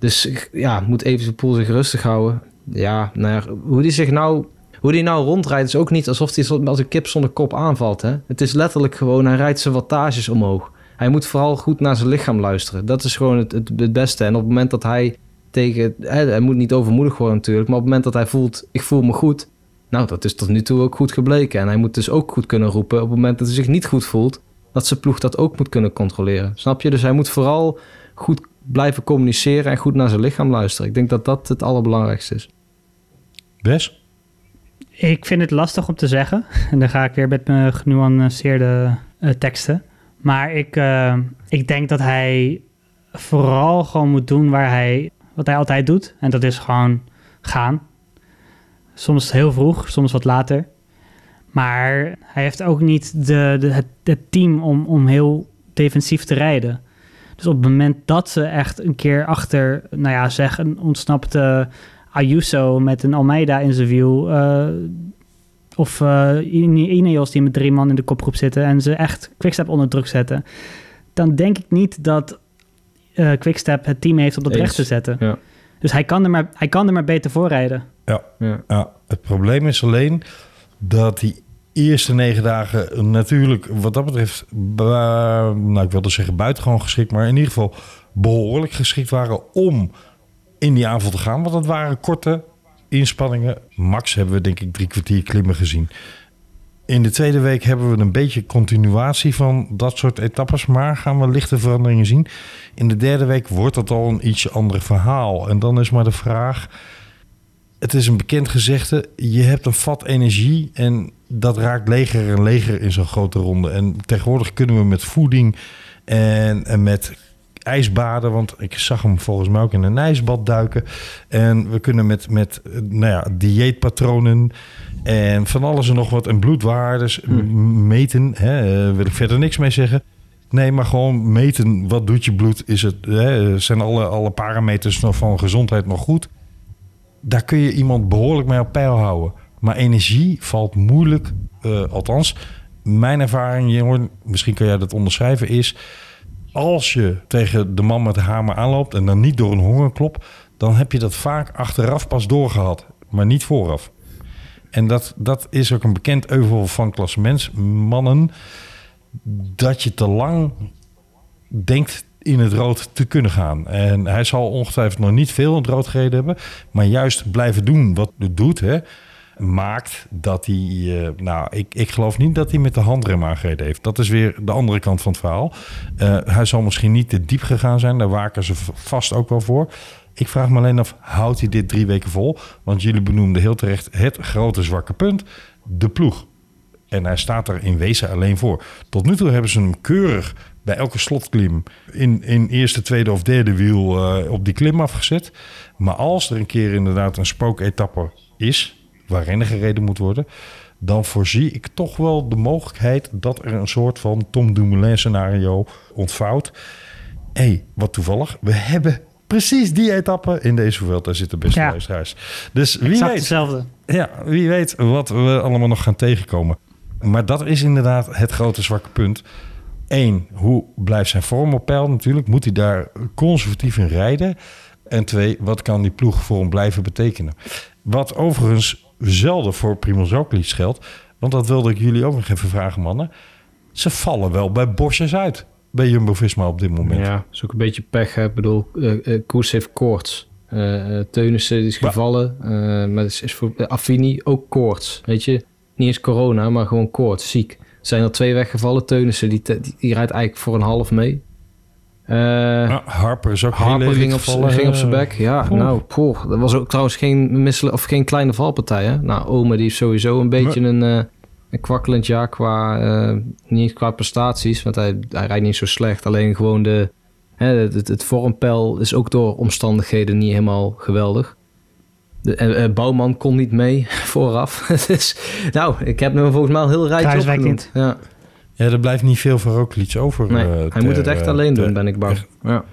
Dus ja, moet Evenepoel zich rustig houden. Ja, nou hoe die zich nou... Hoe die nou rondrijdt is ook niet alsof hij als een kip zonder kop aanvalt. Hè? Het is letterlijk gewoon, hij rijdt zijn wattages omhoog. Hij moet vooral goed naar zijn lichaam luisteren. Dat is gewoon het, het, het beste. En op het moment dat hij tegen... Hè, hij moet niet overmoedig worden natuurlijk. Maar op het moment dat hij voelt, ik voel me goed... Nou, dat is tot nu toe ook goed gebleken. En hij moet dus ook goed kunnen roepen op het moment dat hij zich niet goed voelt. dat zijn ploeg dat ook moet kunnen controleren. Snap je? Dus hij moet vooral goed blijven communiceren en goed naar zijn lichaam luisteren. Ik denk dat dat het allerbelangrijkste is. Bes? Ik vind het lastig om te zeggen. En dan ga ik weer met mijn genuanceerde eh, teksten. Maar ik, eh, ik denk dat hij vooral gewoon moet doen waar hij, wat hij altijd doet. En dat is gewoon gaan. Soms heel vroeg, soms wat later. Maar hij heeft ook niet de, de, het, het team om, om heel defensief te rijden. Dus op het moment dat ze echt een keer achter, nou ja, zeg een ontsnapte Ayuso met een Almeida in zijn wiel. eh, of eh, Ineos die met drie man in de kopgroep zitten en ze echt Quickstep onder druk zetten. Dan denk ik niet dat eh Quickstep het team heeft om dat Eens. recht te zetten. Ja. Dus hij kan, er maar, hij kan er maar beter voor rijden. Ja. Ja. ja. Het probleem is alleen dat die eerste negen dagen natuurlijk wat dat betreft, nou ik wilde zeggen buitengewoon geschikt, maar in ieder geval behoorlijk geschikt waren om in die aanval te gaan. Want dat waren korte inspanningen. Max hebben we denk ik drie kwartier klimmen gezien. In de tweede week hebben we een beetje continuatie van dat soort etappes, maar gaan we lichte veranderingen zien. In de derde week wordt dat al een ietsje ander verhaal. En dan is maar de vraag, het is een bekend gezegde, je hebt een vat energie en dat raakt leger en leger in zo'n grote ronde. En tegenwoordig kunnen we met voeding en, en met ijsbaden, want ik zag hem volgens mij ook in een ijsbad duiken. En we kunnen met, met nou ja, dieetpatronen en van alles en nog wat en bloedwaardes m- meten. Hè, eh, wil ik verder niks mee zeggen. Nee, maar gewoon meten wat doet je bloed. Is het, hè, zijn alle, alle parameters nog van gezondheid nog goed? Daar kun je iemand behoorlijk mee op peil houden. Maar energie valt moeilijk, eh, althans, mijn ervaring, Jeroen, misschien kan jij dat onderschrijven, is als je tegen de man met de hamer aanloopt en dan niet door een hongerklop, dan heb je dat vaak achteraf pas doorgehad, maar niet vooraf. En dat, dat is ook een bekend euvel van klassementsmannen, dat je te lang denkt in het rood te kunnen gaan. En hij zal ongetwijfeld nog niet veel in het rood gereden hebben, maar juist blijven doen wat het doet, hè, maakt dat hij, eh, nou, ik, ik geloof niet dat hij met de handrem aangereden heeft. Dat is weer de andere kant van het verhaal. Eh, hij zal misschien niet te diep gegaan zijn, daar waken ze vast ook wel voor. Ik vraag me alleen af, houdt hij dit drie weken vol? Want jullie benoemden heel terecht het grote zwakke punt, de ploeg. En hij staat er in wezen alleen voor. Tot nu toe hebben ze hem keurig bij elke slotklim in, in eerste, tweede of derde wiel eh, op die klim afgezet. Maar als er een keer inderdaad een spooketappe is, waarin er gereden moet worden, dan voorzie ik toch wel de mogelijkheid dat er een soort van Tom Dumoulin scenario ontvouwt. Hé, hey, wat toevallig, we hebben precies die etappe in deze Vuelta zitten, beste Ja. luisteraars. Dus wie Exact weet, hetzelfde. ja, wie weet wat we allemaal nog gaan tegenkomen. Maar dat is inderdaad het grote zwakke punt. Eén, hoe blijft zijn vorm op peil natuurlijk? Moet hij daar conservatief in rijden? En twee, wat kan die ploeg voor hem blijven betekenen? Wat overigens zelden voor Primoz Roglic geldt. Want dat wilde ik jullie ook nog even vragen, mannen. Ze vallen wel bij bosjes uit. Bij Jumbo-Visma op dit moment. Ja, is ook een beetje pech. Hè? Ik bedoel, eh eh, Koers heeft koorts. Eh, Teunissen is gevallen. eh, maar is, is voor Affini ook koorts. Weet je, niet eens corona, maar gewoon koorts, ziek. Zijn er twee weggevallen. Teunissen, die, die, die rijdt eigenlijk voor een half mee. Eh, Nou, Harper is ook Harper ging op, ging op hè? zijn bek. Ja, nou, poeh, dat was ook trouwens geen, missele, of geen kleine valpartij. Hè? Nou, Ome die is sowieso een beetje een, eh, een kwakkelend jaar qua, eh, niet qua prestaties. Want hij, hij rijdt niet zo slecht. Alleen gewoon de, hè, het, het, het vormpeil is ook door omstandigheden niet helemaal geweldig. De, eh, eh, Bouwman kon niet mee vooraf. dus, nou, ik heb hem volgens mij al heel rijtje Kruiswijk opgenoemd. Ja, Ja, er blijft niet veel voor Roglic over. nee, eh, hij ter- moet het echt alleen ter- doen, ben ik bang. Ja.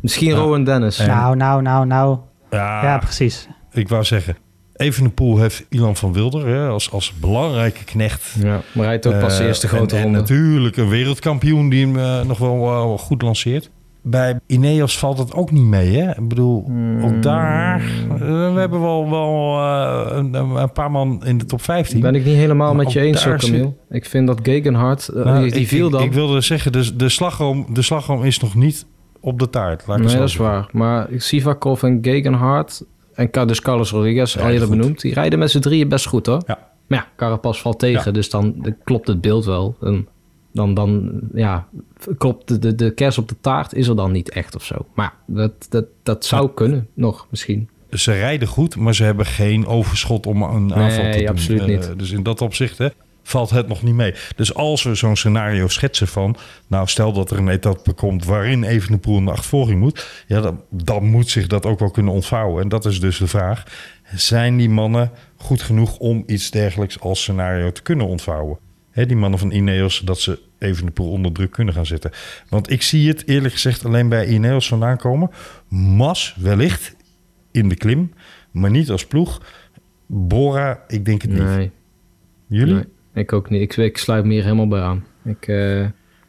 Misschien Ja. Rowan Dennis. En- Nou, nou, nou, nou. Ja, Ja, precies. ik wou zeggen. Evenepoel heeft Ilan van Wilder hè, als, als belangrijke knecht. Ja, maar hij rijdt ook pas de eerste en- grote en, ronde. natuurlijk een wereldkampioen die hem nog wel goed lanceert. Bij Ineos valt het ook niet mee. Hè? Ik bedoel, Hmm. ook daar... eh, we hebben wel, wel eh, een, een paar man in de top 15. Ben ik niet helemaal Maar met je eens, hoor, Camille. Ik vind dat Gegenhard, eh, Nou, die, die ik, viel dan. Ik, wilde zeggen, de, de, slagroom, de slagroom is nog niet op de taart. Laat ik nee, zo dat is waar. Maar Sivakov en Gegenhard en dus Carlos Rodriguez, al eerder benoemd, die rijden met z'n drieën best goed, hoor. Ja. Maar ja, Carapaz valt tegen, Ja. dus dan klopt het beeld wel. En dan, dan ja, klopt de, de, de kers op de taart is er dan niet echt of zo. Maar dat, dat, dat zou kunnen, nog misschien. Ze rijden goed, maar ze hebben geen overschot om een aanval te doen. absoluut Eh, niet. dus in dat opzicht hè, valt het nog niet mee. Dus als we zo'n scenario schetsen van... nou, stel dat er een etappe komt waarin Evenepoel in de achtervolging moet... ja, dan, dan moet zich dat ook wel kunnen ontvouwen. En dat is dus de vraag. Zijn die mannen goed genoeg om iets dergelijks als scenario te kunnen ontvouwen? Hè, die mannen van Ineos, dat ze Evenepoel onder druk kunnen gaan zetten. Want ik zie het eerlijk gezegd alleen bij Ineos vandaan komen. Mas wellicht in de klim, maar niet als ploeg. Bora, ik denk het niet. Nee, Jullie? nee, ik ook niet. Ik, ik sluit me hier helemaal bij aan. Ik, eh,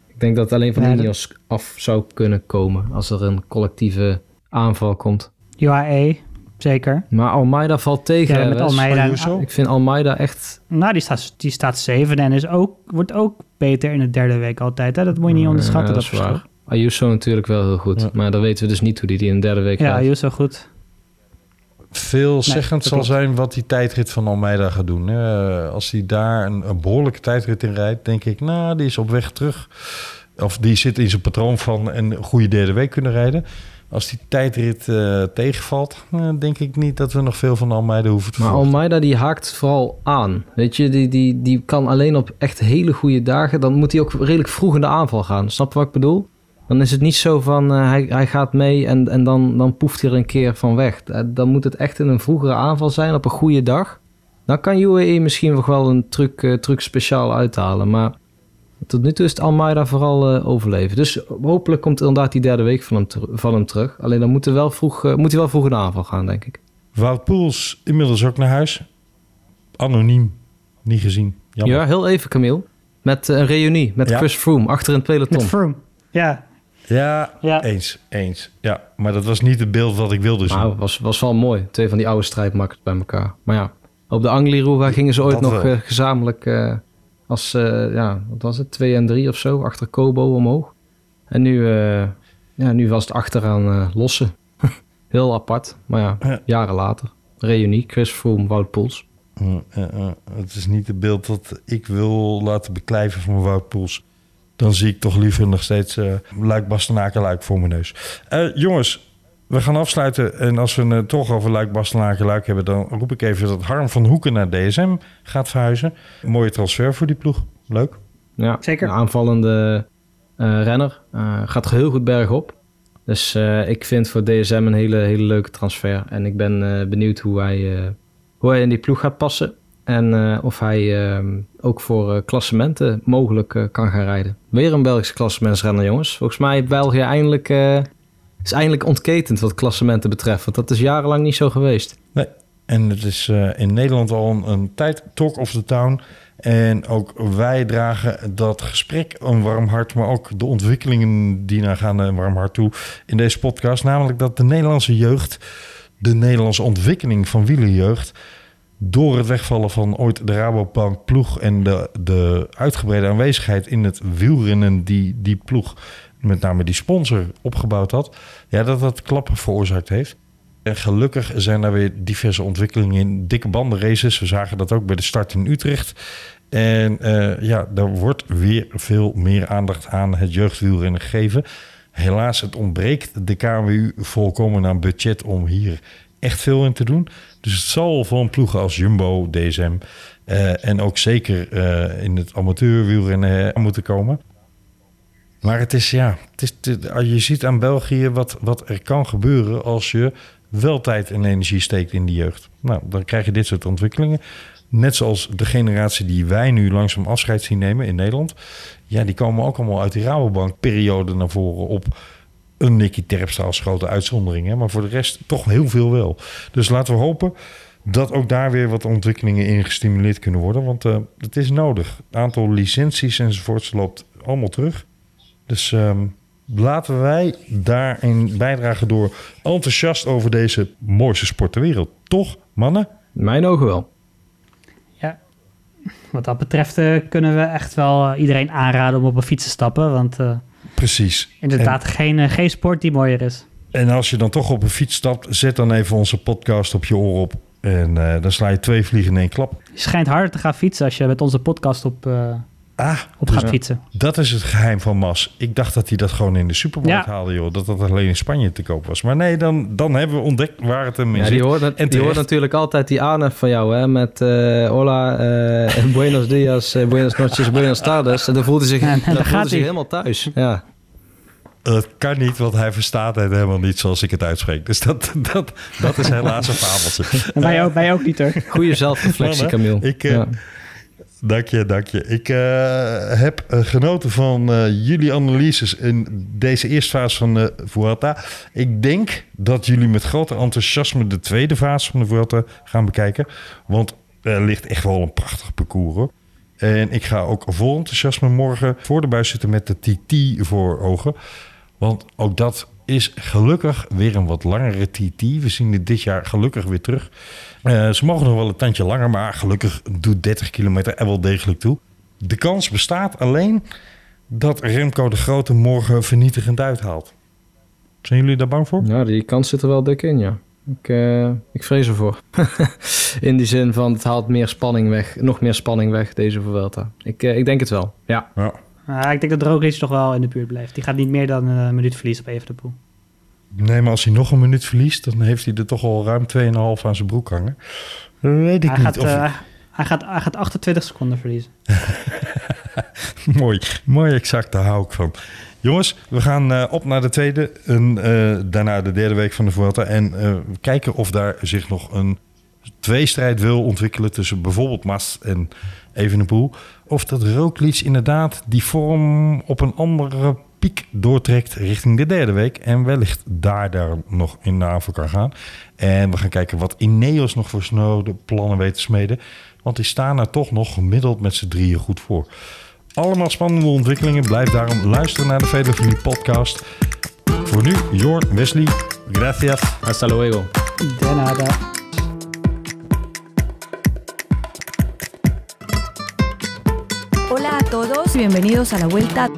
ik denk dat het alleen van Ja, dat- Ineos af zou kunnen komen als er een collectieve aanval komt. UAE, zeker. Maar Almeida valt tegen. Ja, met? Almeida. Ayuso? Ik vind Almeida echt... Nou, die staat, die staat zevende en is ook, wordt ook beter in de derde week altijd. Hè? Dat moet je niet onderschatten, Ja, dat, verschil. waar. Ayuso natuurlijk wel heel goed. Ja. Maar dan weten we dus niet hoe die, die in de derde week Ja, gaat. Ayuso goed. Veelzeggend Nee, dat zal klopt. zijn wat die tijdrit van Almeida gaat doen. hè. Als hij daar een, een behoorlijke tijdrit in rijdt, denk ik, nou, die is op weg terug. Of die zit in zijn patroon van een goede derde week kunnen rijden. Als die tijdrit eh, tegenvalt, eh, denk ik niet dat we nog veel van Almeida hoeven te Maar verwachten. Almeida die haakt vooral aan. Weet je, die, die, die kan alleen op echt hele goede dagen. Dan moet hij ook redelijk vroeg in de aanval gaan. Snap je wat ik bedoel? Dan is het niet zo van eh, hij, hij gaat mee en, en dan, dan poeft hij er een keer van weg. Dan moet het echt in een vroegere aanval zijn op een goede dag. Dan kan UAE misschien nog wel een truc, truc speciaal uithalen. Maar tot nu toe is het Almeida vooral eh, overleven. Dus hopelijk komt inderdaad die derde week van hem, ter- van hem terug. Alleen dan moet hij wel vroeg, eh, moet hij wel vroeg in de aanval gaan, denk ik. Wout Poels inmiddels ook naar huis. Anoniem, niet gezien. Jammer. Ja, heel even, Camille. Met eh, een reunie met Ja. Chris Froome achter in het peloton. Met Froome. Ja, Ja, Ja. eens, eens. Ja, maar dat was niet het beeld wat ik wilde zien. Nou, was, was wel mooi. Twee van die oude strijdmakkers bij elkaar. Maar ja, op de Angliru gingen ze ooit Dat nog gezamenlijk eh, als, eh, ja, wat was het, twee en drie of zo, achter Kobo omhoog. En nu, eh, ja, nu was het achteraan eh lossen. Heel apart, maar ja, Ja. jaren later. Reunie, Chris Froome, Wout Poels. Uh, uh, uh, het is niet het beeld dat ik wil laten beklijven van Wout Poels. Dan zie ik toch liever nog steeds Luik Bastenaken Luik voor mijn neus. Jongens, we gaan afsluiten. En als we het toch over Luik Bastenaken Luik hebben... dan roep ik even dat Harm van Hoeken naar DSM gaat verhuizen. Een mooie transfer voor die ploeg. Leuk. Ja, Zeker. Een aanvallende eh, renner. Eh, gaat heel goed bergop. Dus eh, ik vind voor DSM een hele, hele leuke transfer. En ik ben eh, benieuwd hoe hij, eh, hoe hij in die ploeg gaat passen. En eh, of hij eh, ook voor eh, klassementen mogelijk eh, kan gaan rijden. Weer een Belgische klassementsrenner, jongens. Volgens mij heeft België eindelijk, eh, is eindelijk ontketend wat klassementen betreft. Want dat is jarenlang niet zo geweest. Nee. En het is uh, in Nederland al een, een tijd talk of the town. En ook wij dragen dat gesprek een warm hart, maar ook de ontwikkelingen die naar gaan een warm hart toe in deze podcast. Namelijk dat de Nederlandse jeugd, de Nederlandse ontwikkeling van wielerjeugd, door het wegvallen van ooit de Rabobank ploeg en de, de uitgebreide aanwezigheid in het wielrennen die die ploeg, met name die sponsor, opgebouwd had, ja, dat dat klappen veroorzaakt heeft. En gelukkig zijn er weer diverse ontwikkelingen in dikke bandenraces. We zagen dat ook bij de start in Utrecht. En uh, ja, er wordt weer veel meer aandacht aan het jeugdwielrennen gegeven. Helaas, het ontbreekt de KMU volkomen aan budget om hier echt veel in te doen. Dus het zal van ploegen als Jumbo, DSM uh, en ook zeker uh, in het amateurwielrennen moeten komen. Maar het is ja, het is, je ziet aan België wat, wat er kan gebeuren als je wel tijd en energie steekt in die jeugd. Nou, dan krijg je dit soort ontwikkelingen. Net zoals de generatie die wij nu langzaam afscheid zien nemen in Nederland. Ja, die komen ook allemaal uit die Rabobank-periode naar voren op een Nicky Terpstra als grote uitzondering. Hè? Maar voor de rest toch heel veel wel. Dus laten we hopen dat ook daar weer wat ontwikkelingen in gestimuleerd kunnen worden. Want uh, het is nodig. Het aantal licenties enzovoorts loopt allemaal terug. Dus um, laten wij daarin bijdragen door enthousiast over deze mooiste sport ter wereld. Toch, mannen? Mijn ogen wel. Ja, wat dat betreft uh, kunnen we echt wel uh, iedereen aanraden om op een fiets te stappen. Want uh, Precies. inderdaad en, geen, geen sport die mooier is. En als je dan toch op een fiets stapt, zet dan even onze podcast op je oor op. En dan sla je twee vliegen in één klap. Je schijnt harder te gaan fietsen als je met onze podcast op, Ah, op dus gaat fietsen. dat is het geheim van Mas. Ik dacht dat hij dat gewoon in de supermarkt Ja. haalde, joh. Dat dat alleen in Spanje te koop was. Maar nee, dan, dan hebben we ontdekt waar het hem in Ja, zit. die hoort, En die hoort natuurlijk altijd die aanhef van jou, hè? Met eh, hola, eh, buenos dias, eh, buenas noches, buenas tardes. En dan voelt hij zich, Ja, dan daar voelt gaat hij zich helemaal thuis. Ja. Dat kan niet, want hij verstaat het helemaal niet zoals ik het uitspreek. Dus dat, dat, dat is helaas een fabeltje. En wij ook, wij ook niet hoor. Goede zelfreflectie? Camille. Ik, ja. Dank je, dank je. Ik eh, heb eh, genoten van eh, jullie analyses in deze eerste fase van de Vuelta. Ik denk dat jullie met grote enthousiasme de tweede fase van de Vuelta gaan bekijken. Want er ligt echt wel een prachtig parcours. En ik ga ook vol enthousiasme morgen voor de buis zitten met de TT voor ogen. Want ook dat is gelukkig weer een wat langere TT. We zien het dit jaar gelukkig weer terug. Eh, ze mogen nog wel een tandje langer, maar gelukkig doet 30 kilometer er wel degelijk toe. De kans bestaat alleen dat Remco de Grote morgen vernietigend uithaalt. Zijn jullie daar bang voor? ja, die kans zit er wel dik in, ja. Ik, eh, ik vrees ervoor. in die zin van, het haalt meer spanning weg. Nog meer spanning weg, deze Vuelta. Ik, eh, ik denk het wel, ja. Ja. Maar ik denk dat Roglic toch wel in de buurt blijft. Die gaat niet meer dan een minuut verliezen op Evenepoel. Nee, maar als hij nog een minuut verliest, dan heeft hij er toch al ruim 2,5 aan zijn broek hangen. Weet ik Hij niet. gaat, of- eh, hij, gaat, hij gaat 28 seconden verliezen. mooi, mooi exact, daar hou ik van. Jongens, we gaan eh, op naar de tweede en eh, daarna de derde week van de Vuelta. En eh, kijken of daar zich nog een tweestrijd wil ontwikkelen tussen bijvoorbeeld Mas en Evenepoel. Of dat Roglic inderdaad die vorm op een andere piek doortrekt richting de derde week. En wellicht daar, daar nog in de aanval kan gaan. En we gaan kijken wat Ineos nog voor snode plannen weet te smeden. Want die staan er toch nog gemiddeld met z'n drieën goed voor. Allemaal spannende ontwikkelingen. Blijf daarom luisteren naar de Velofilie podcast. Voor nu, Jorn, Wesley, gracias. Hasta luego. De nada. Hola a todos y bienvenidos a la vuelta